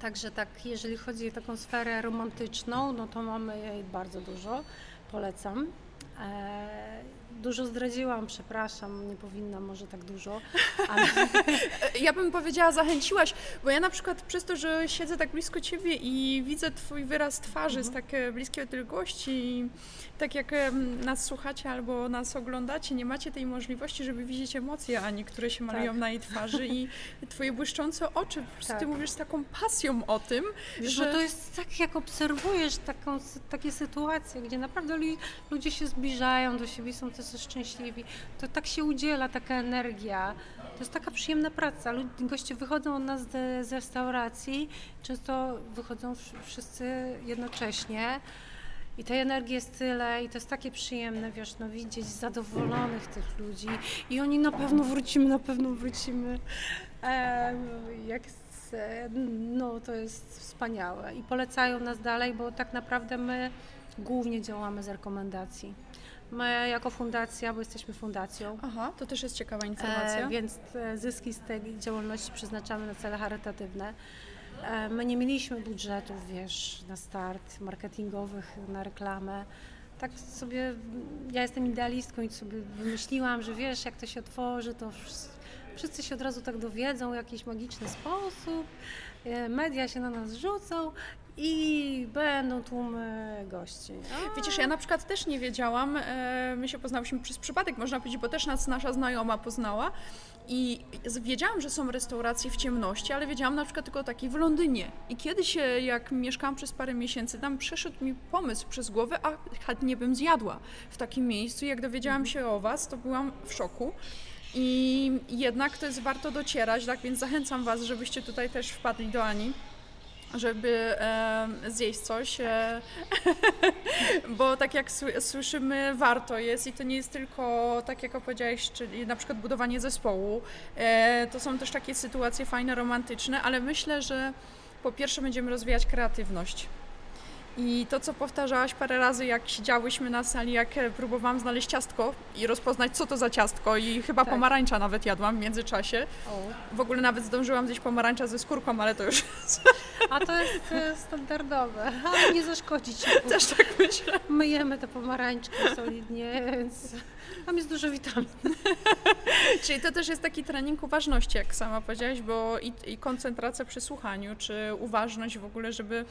Także tak, jeżeli chodzi o taką sferę romantyczną, no to mamy jej bardzo dużo, polecam. E, dużo zdradziłam, przepraszam, nie powinnam może tak dużo, *laughs* ale Ja bym powiedziała, zachęciłaś, bo ja na przykład przez to, że siedzę tak blisko ciebie i widzę twój wyraz twarzy z tak e, bliskiej odległości i tak jak nas słuchacie albo nas oglądacie, nie macie tej możliwości, żeby widzieć emocje Ani, które się malują Tak. na jej twarzy i *laughs* twoje błyszczące oczy, po prostu ty Tak. mówisz z taką pasją o tym, Wiesz, że to jest tak, jak obserwujesz taką, takie sytuacje, gdzie naprawdę lu- ludzie się zbliżają do siebie, są tacy szczęśliwi, to tak się udziela taka energia. To jest taka przyjemna praca. Goście wychodzą od nas z, z restauracji, często wychodzą wsz- wszyscy jednocześnie. I tej energii jest tyle i to jest takie przyjemne, wiesz, no widzieć zadowolonych tych ludzi i oni na pewno wrócimy, na pewno wrócimy. Em, jak no to jest wspaniałe i polecają nas dalej, bo tak naprawdę my głównie działamy z rekomendacji. My jako fundacja, bo jesteśmy fundacją, Aha, to też jest ciekawa informacja. E, więc e, zyski z tej działalności przeznaczamy na cele charytatywne. E, my nie mieliśmy budżetów, wiesz, na start marketingowych, na reklamę. Tak sobie, ja jestem idealistką i sobie wymyśliłam, że wiesz, jak to się otworzy, to wsz- wszyscy się od razu tak dowiedzą w jakiś magiczny sposób, e, media się na nas rzucą i będą tłumy gości. A, Widzisz, ja na przykład też nie wiedziałam, e, my się poznałyśmy przez przypadek, można powiedzieć, bo też nas nasza znajoma poznała i wiedziałam, że są restauracje w ciemności, ale wiedziałam na przykład tylko o takiej w Londynie. I kiedyś, jak mieszkałam przez parę miesięcy, tam przeszedł mi pomysł przez głowę, a chętnie bym zjadła w takim miejscu. Jak dowiedziałam się o Was, to byłam w szoku. I jednak to jest warto docierać, tak więc zachęcam Was, żebyście tutaj też wpadli do Ani żeby e, zjeść coś, e, *laughs* bo tak jak sły- słyszymy, warto jest i to nie jest tylko, tak jak opowiedziałeś, czyli na przykład budowanie zespołu, e, to są też takie sytuacje fajne, romantyczne, ale myślę, że po pierwsze będziemy rozwijać kreatywność. I to, co powtarzałaś parę razy, jak siedziałyśmy na sali, jak e, próbowałam znaleźć ciastko i rozpoznać, co to za ciastko, i chyba Tak. pomarańcza nawet jadłam w międzyczasie. o. W ogóle nawet zdążyłam zjeść pomarańcza ze skórką, ale to już A to jest e, standardowe, ale nie zaszkodzi ci. *laughs* też tak myślę. Myjemy te pomarańczki solidnie, więc tam jest dużo witamin. *laughs* Czyli to też jest taki trening uważności, jak sama powiedziałaś, bo i, i koncentracja przy słuchaniu, czy uważność w ogóle, żeby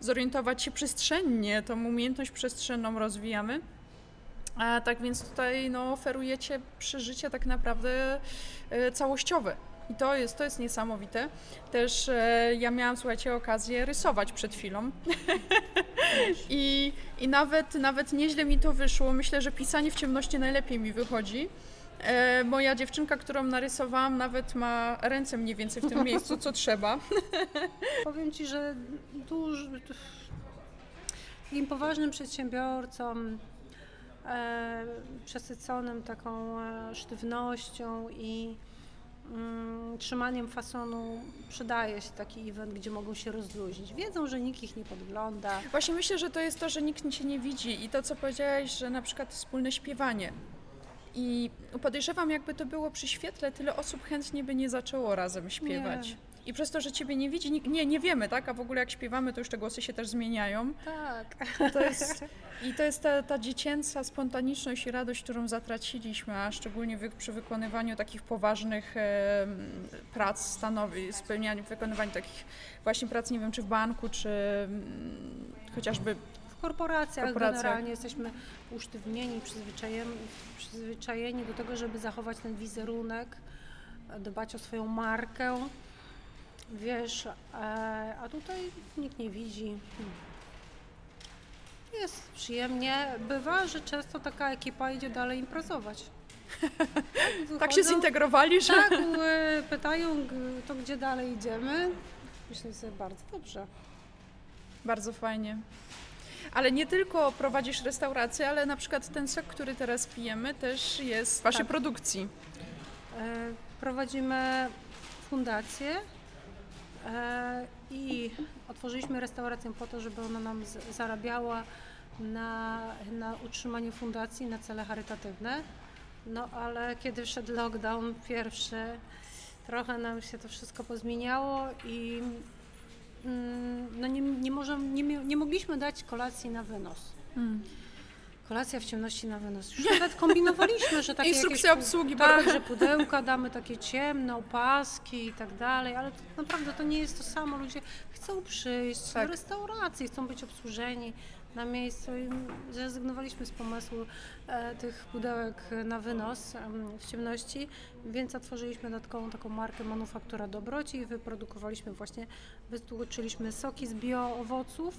zorientować się przestrzennie, tą umiejętność przestrzenną rozwijamy. A tak więc tutaj no, oferujecie przeżycie tak naprawdę e, całościowe. I to jest, to jest niesamowite. Też e, ja miałam, słuchajcie, okazję rysować przed chwilą. *laughs* I, I nawet, nawet nieźle mi to wyszło. Myślę, że pisanie w ciemności najlepiej mi wychodzi. E, moja dziewczynka, którą narysowałam, nawet ma ręce mniej więcej w tym *laughs* miejscu, co trzeba. *laughs* Powiem Ci, że duż, takim poważnym przedsiębiorcom, e, przesyconym taką e, sztywnością i mm, trzymaniem fasonu przydaje się taki event, gdzie mogą się rozluźnić. Wiedzą, że nikt ich nie podgląda. Właśnie myślę, że to jest to, że nikt cię nie widzi i to, co powiedziałaś, że na przykład wspólne śpiewanie. I podejrzewam, jakby to było przy świetle, tyle osób chętnie by nie zaczęło razem śpiewać. Nie. I przez to, że ciebie nie widzi, nie, nie wiemy, tak? A w ogóle jak śpiewamy, to już te głosy się też zmieniają. Tak. To jest, I to jest ta, ta dziecięca spontaniczność i radość, którą zatraciliśmy, a szczególnie wy, przy wykonywaniu takich poważnych e, prac stanowi, spełnianiu, wykonywaniu takich właśnie prac, nie wiem, czy w banku, czy mm, chociażby korporacjach, Korporacjach. generalnie jesteśmy usztywnieni, przyzwyczajeni, przyzwyczajeni do tego, żeby zachować ten wizerunek, dbać o swoją markę. Wiesz, e, a tutaj nikt nie widzi. Jest przyjemnie. Bywa, że często taka ekipa idzie dalej imprezować. *laughs* tak się Wychodzą- zintegrowali, że Tak, e, pytają, to gdzie dalej idziemy. Myślę sobie, bardzo dobrze. bardzo fajnie. Ale nie tylko prowadzisz restaurację, ale na przykład ten sok, który teraz pijemy, też jest w waszej Tak. produkcji. E, Prowadzimy fundację e, i otworzyliśmy restaurację po to, żeby ona nam z- zarabiała na, na utrzymanie fundacji, na cele charytatywne. No ale kiedy wszedł lockdown pierwszy, trochę nam się to wszystko pozmieniało i no nie, nie, możemy, nie, nie mogliśmy dać kolacji na wynos. Hmm. Kolacja w ciemności na wynos. Już nawet kombinowaliśmy, że takie *laughs* Instrukcja jakieś obsługi. tak, że pudełka damy takie ciemne, opaski i tak dalej, ale to naprawdę to nie jest to samo. Ludzie chcą przyjść Tak. do restauracji, chcą być obsłużeni na miejscu i zrezygnowaliśmy z pomysłu e, tych pudełek na wynos w ciemności, więc otworzyliśmy dodatkową taką markę Manufaktura Dobroci i wyprodukowaliśmy właśnie, wytłuczyliśmy soki z bioowoców,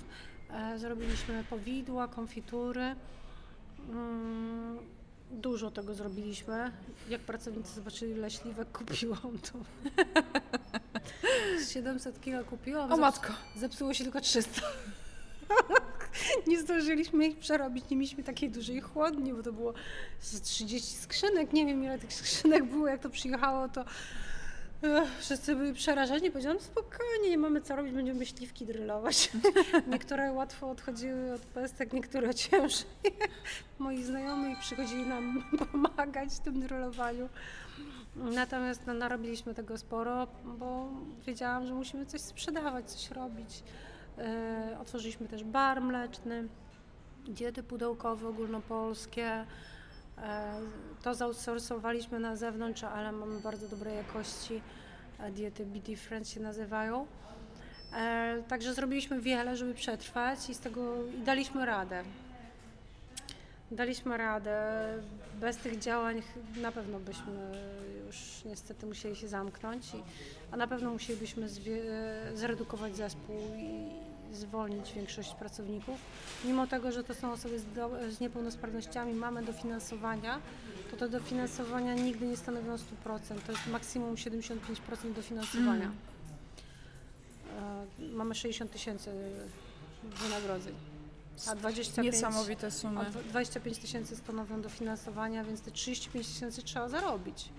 e, zrobiliśmy powidła, konfitury. Mm, Dużo tego zrobiliśmy. Jak pracownicy zobaczyli, ile śliwek kupiłam, to *laughs* 700 kilo kupiłam. O matko. Zepsuło się tylko 300. *laughs* Nie zdążyliśmy ich przerobić, nie mieliśmy takiej dużej chłodni, bo to było z 30 skrzynek. Nie wiem, ile tych skrzynek było, jak to przyjechało, to wszyscy byli przerażeni. Powiedziałam, spokojnie, nie mamy co robić, będziemy śliwki drylować. *laughs* Niektóre łatwo odchodziły od pestek, niektóre ciężej. *laughs* Moi znajomi przychodzili nam pomagać w tym drylowaniu. Natomiast no, narobiliśmy tego sporo, bo wiedziałam, że musimy coś sprzedawać, coś robić. E, otworzyliśmy też bar mleczny, diety pudełkowe ogólnopolskie. E, To zoutsourcowaliśmy na zewnątrz, ale mamy bardzo dobrej jakości. e, Diety Be Different się nazywają. Także zrobiliśmy wiele, żeby przetrwać i z tego i daliśmy radę. Daliśmy radę. Bez tych działań na pewno byśmy już niestety musieli się zamknąć, i, a na pewno musielibyśmy zredukować zespół i zwolnić większość pracowników. Mimo tego, że to są osoby z, do, z niepełnosprawnościami, mamy dofinansowania, to to dofinansowania nigdy nie stanowią 100%, to jest maksimum 75% dofinansowania. Mm. Mamy 60 tysięcy wynagrodzeń, a 25 Niesamowite sumy. dwa- 25 tysięcy stanowią dofinansowania, więc te 35 tysięcy trzeba zarobić.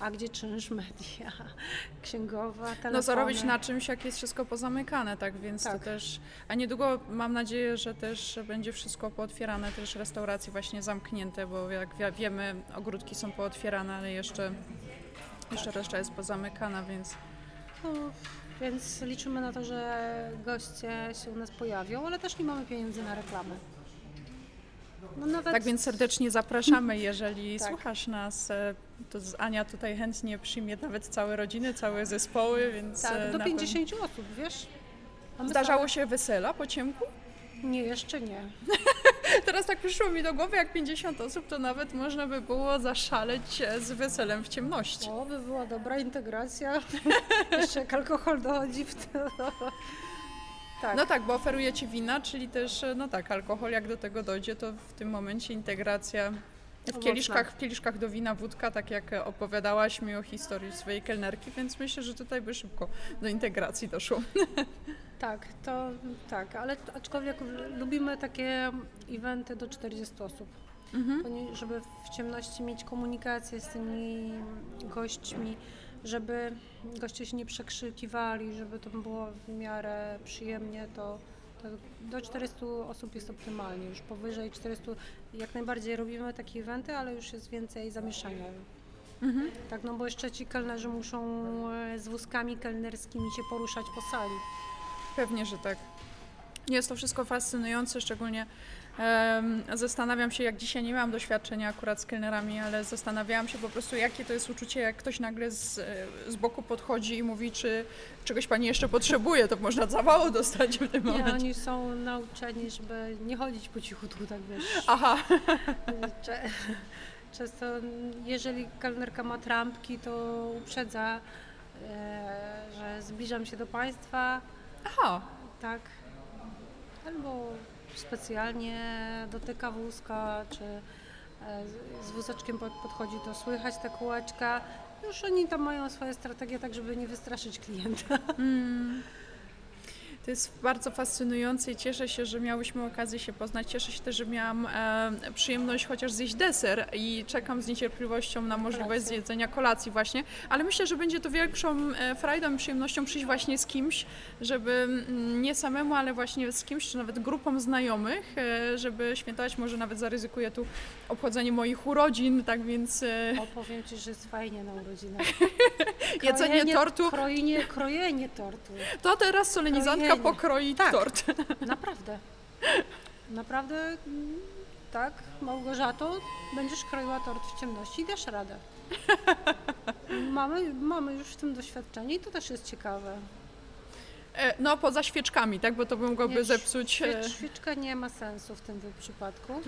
A gdzie czynsz media, *laughs* księgowa, telefony? No zarobić na czymś, jak jest wszystko pozamykane, tak więc Tak. to też, a niedługo mam nadzieję, że też będzie wszystko pootwierane, też restauracje właśnie zamknięte, bo jak wi- wiemy, ogródki są pootwierane, ale jeszcze, jeszcze reszta jest pozamykana, więc No, więc liczymy na to, że goście się u nas pojawią, ale też nie mamy pieniędzy na reklamę. No nawet tak więc serdecznie zapraszamy, jeżeli Tak. słuchasz nas, e, to Ania tutaj chętnie przyjmie nawet całe rodziny, całe zespoły, więc e, tak, do na 50 osób, wiesz? A pewno- my Zdarzało się wesela po ciemku? Nie, jeszcze nie. *laughs* Teraz tak przyszło mi do głowy, jak 50 osób, to nawet można by było zaszaleć e, z weselem w ciemności. To by była dobra integracja. *laughs* jeszcze jak alkohol dochodzi w to. *laughs* Tak. No tak, bo oferujecie wina, czyli też, e, no tak, alkohol jak do tego dojdzie, to w tym momencie integracja w kieliszkach, w kieliszkach do wina wódka, tak jak opowiadałaś mi o historii swojej kelnerki, więc myślę, że tutaj by szybko do integracji doszło. *laughs* Tak, to tak, ale aczkolwiek lubimy takie eventy do 40 osób, Mhm. żeby w ciemności mieć komunikację z tymi gośćmi, żeby goście się nie przekrzykiwali, żeby to było w miarę przyjemnie, to do 400 osób jest optymalnie. Już powyżej 400 jak najbardziej robimy takie eventy, ale już jest więcej zamieszania. Mhm. Tak, no bo jeszcze ci kelnerzy muszą e, z wózkami kelnerskimi się poruszać po sali. Pewnie, że tak. Jest to wszystko fascynujące, szczególnie zastanawiam się, jak dzisiaj nie miałam doświadczenia akurat z kelnerami, ale zastanawiałam się po prostu, jakie to jest uczucie, jak ktoś nagle z, z boku podchodzi i mówi, czy czegoś pani jeszcze potrzebuje, to można zawału dostać w tym Nie, momencie. oni są nauczeni, żeby nie chodzić po cichutku, tak wiesz. Aha, Często, jeżeli kelnerka ma trampki, to uprzedza, e, że zbliżam się do Państwa, aha, tak. Albo specjalnie dotyka wózka, czy e, z- wózeczkiem pod- podchodzi, to słychać te kółeczka. Już oni tam mają swoje strategie, tak żeby nie wystraszyć klienta. Mm. To jest bardzo fascynujące i cieszę się, że miałyśmy okazję się poznać. Cieszę się też, że miałam e, przyjemność chociaż zjeść deser i czekam z niecierpliwością na możliwość zjedzenia kolacji właśnie. Ale myślę, że będzie to większą e, frajdą i przyjemnością przyjść właśnie z kimś, żeby mm, nie samemu, ale właśnie z kimś, czy nawet grupą znajomych, e, żeby świętować. Może nawet zaryzykuję tu obchodzenie moich urodzin, tak więc e, Opowiem Ci, że jest fajnie na urodzinach. *laughs* jedzenie tortu, Krojenie, krojenie tortu. to teraz solenizantka Pokroi Tak. tort. *laughs* Naprawdę. Naprawdę, mm, tak, Małgorzato, będziesz kroiła tort w ciemności i dasz radę. *laughs* Mamy, mamy już w tym doświadczenie i to też jest ciekawe. E, No, poza świeczkami, tak? Bo to by mogłoby Nie, zepsuć. e, Świecz, świeczka nie ma sensu w tym przypadku.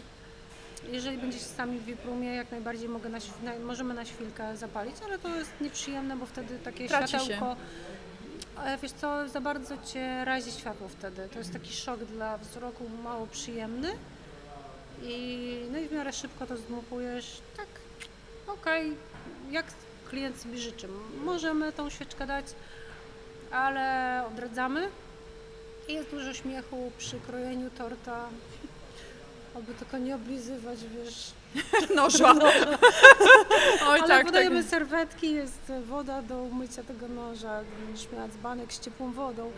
Jeżeli będziecie sami w wiprumie, jak najbardziej mogę na, możemy na chwilkę zapalić, ale to jest nieprzyjemne, bo wtedy takie Traci się. Ale wiesz co, za bardzo cię razi światło wtedy. To jest taki szok dla wzroku mało przyjemny. I, no i w miarę szybko to zdmupujesz. Tak, okej, jak klient sobie życzy. Możemy tą świeczkę dać, ale odradzamy. I jest dużo śmiechu przy krojeniu torta. Aby tylko nie oblizywać, wiesz. *laughs* noża. *laughs* *laughs* Oj, Ale tak, tak. podajemy serwetki, jest woda do umycia tego noża, będziesz miała dzbanek z ciepłą wodą.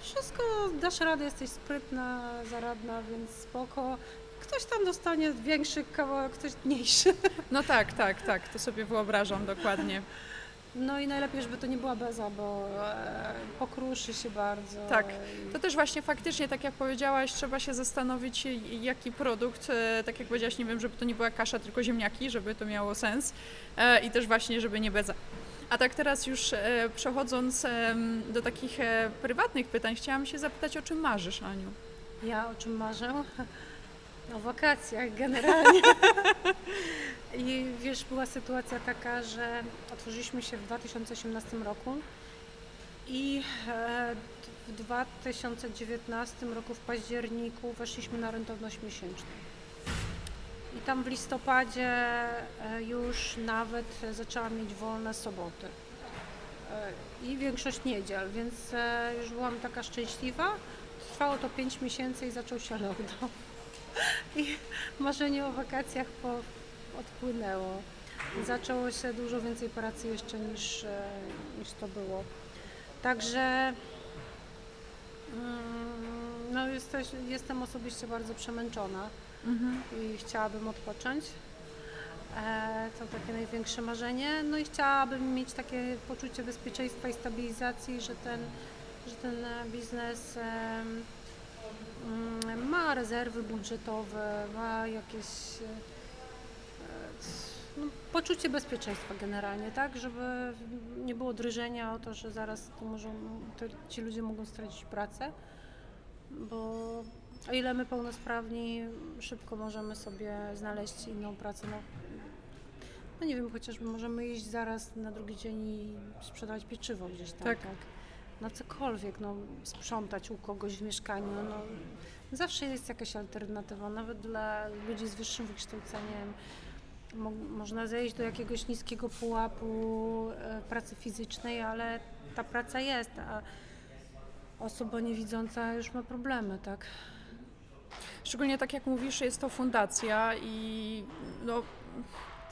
Wszystko dasz radę, jesteś sprytna, zaradna, więc spoko. Ktoś tam dostanie większy kawałek, ktoś mniejszy. No tak, tak, tak. To sobie wyobrażam dokładnie. No i najlepiej, żeby to nie była beza, bo e, pokruszy się bardzo. Tak. To też właśnie faktycznie, tak jak powiedziałaś, trzeba się zastanowić, jaki produkt, e, tak jak powiedziałaś, nie wiem, żeby to nie była kasza, tylko ziemniaki, żeby to miało sens e, i też właśnie, żeby nie beza. A tak teraz już e, przechodząc do takich e, prywatnych pytań, chciałam się zapytać, o czym marzysz, Aniu? Ja o czym marzę? O wakacjach generalnie. *laughs* I wiesz, była sytuacja taka, że otworzyliśmy się w 2018 roku i e, w 2019 roku w październiku weszliśmy na rentowność miesięczną. I tam w listopadzie e, już nawet zaczęłam mieć wolne soboty E, i większość niedziel, więc już byłam taka szczęśliwa. Trwało to 5 miesięcy i zaczął się lockdown. I marzenie o wakacjach po, odpłynęło. Zaczęło się dużo więcej pracy jeszcze niż, e, niż to było. Także mm, no jesteś, jestem osobiście bardzo przemęczona i chciałabym odpocząć. E, to takie największe marzenie. No i chciałabym mieć takie poczucie bezpieczeństwa i stabilizacji, że ten, że ten e, biznes mm, ma rezerwy budżetowe, ma jakieś e, no, poczucie bezpieczeństwa generalnie, tak? Żeby nie było drżenia o to, że zaraz tu możą, to ci ludzie mogą stracić pracę, bo o ile my pełnosprawni szybko możemy sobie znaleźć inną pracę, no, no nie wiem, chociażby możemy iść zaraz na drugi dzień i sprzedawać pieczywo gdzieś tam, Tak. tak? No cokolwiek, no sprzątać u kogoś w mieszkaniu, no zawsze jest jakaś alternatywa, nawet dla ludzi z wyższym wykształceniem. Mo- można zejść do jakiegoś niskiego pułapu e, pracy fizycznej, ale ta praca jest, a osoba niewidząca już ma problemy, tak? Szczególnie tak jak mówisz, jest to fundacja i no,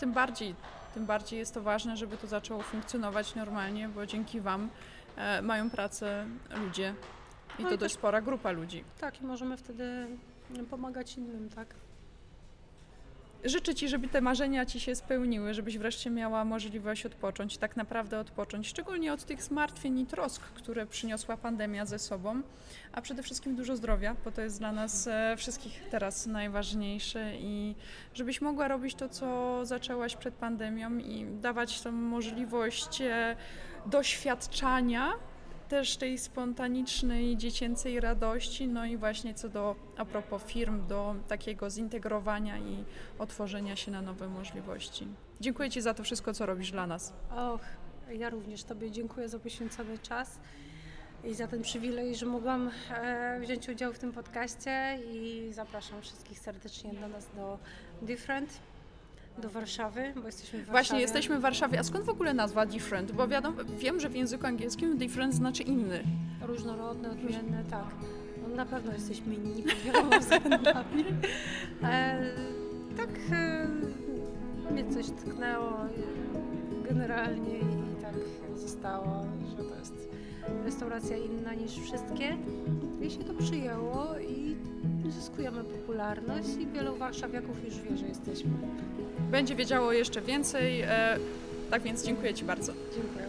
tym bardziej, tym bardziej jest to ważne, żeby to zaczęło funkcjonować normalnie, bo dzięki Wam e, mają pracę ludzie i No to i dość też- spora grupa ludzi. Tak, i możemy wtedy pomagać innym, tak? Życzę Ci, żeby te marzenia Ci się spełniły, żebyś wreszcie miała możliwość odpocząć, tak naprawdę odpocząć, szczególnie od tych zmartwień i trosk, które przyniosła pandemia ze sobą, a przede wszystkim dużo zdrowia, bo to jest dla nas e, wszystkich teraz najważniejsze i żebyś mogła robić to, co zaczęłaś przed pandemią i dawać tą możliwość e, doświadczania też tej spontanicznej, dziecięcej radości, no i właśnie co do, a propos firm, do takiego zintegrowania i otworzenia się na nowe możliwości. Dziękuję Ci za to wszystko, co robisz dla nas. Och, ja również Tobie dziękuję za poświęcony czas i za ten przywilej, że mogłam e, wziąć udział w tym podcaście i zapraszam wszystkich serdecznie do nas do Different, do Warszawy, bo jesteśmy w Warszawie. Właśnie, jesteśmy w Warszawie. A skąd w ogóle nazwa different? Bo wiadomo, wiem, że w języku angielskim different znaczy inny. Różnorodne, odmienne, tak. No, na pewno jesteśmy inni *laughs* pod wieloma względami. E, tak e, mnie coś tknęło e, generalnie i tak zostało, że to jest restauracja inna niż wszystkie. I się to przyjęło i zyskujemy popularność i wielu warszawiaków już wie, że jesteśmy. Będzie wiedziało jeszcze więcej. E, tak więc dziękuję Ci bardzo. Dziękuję.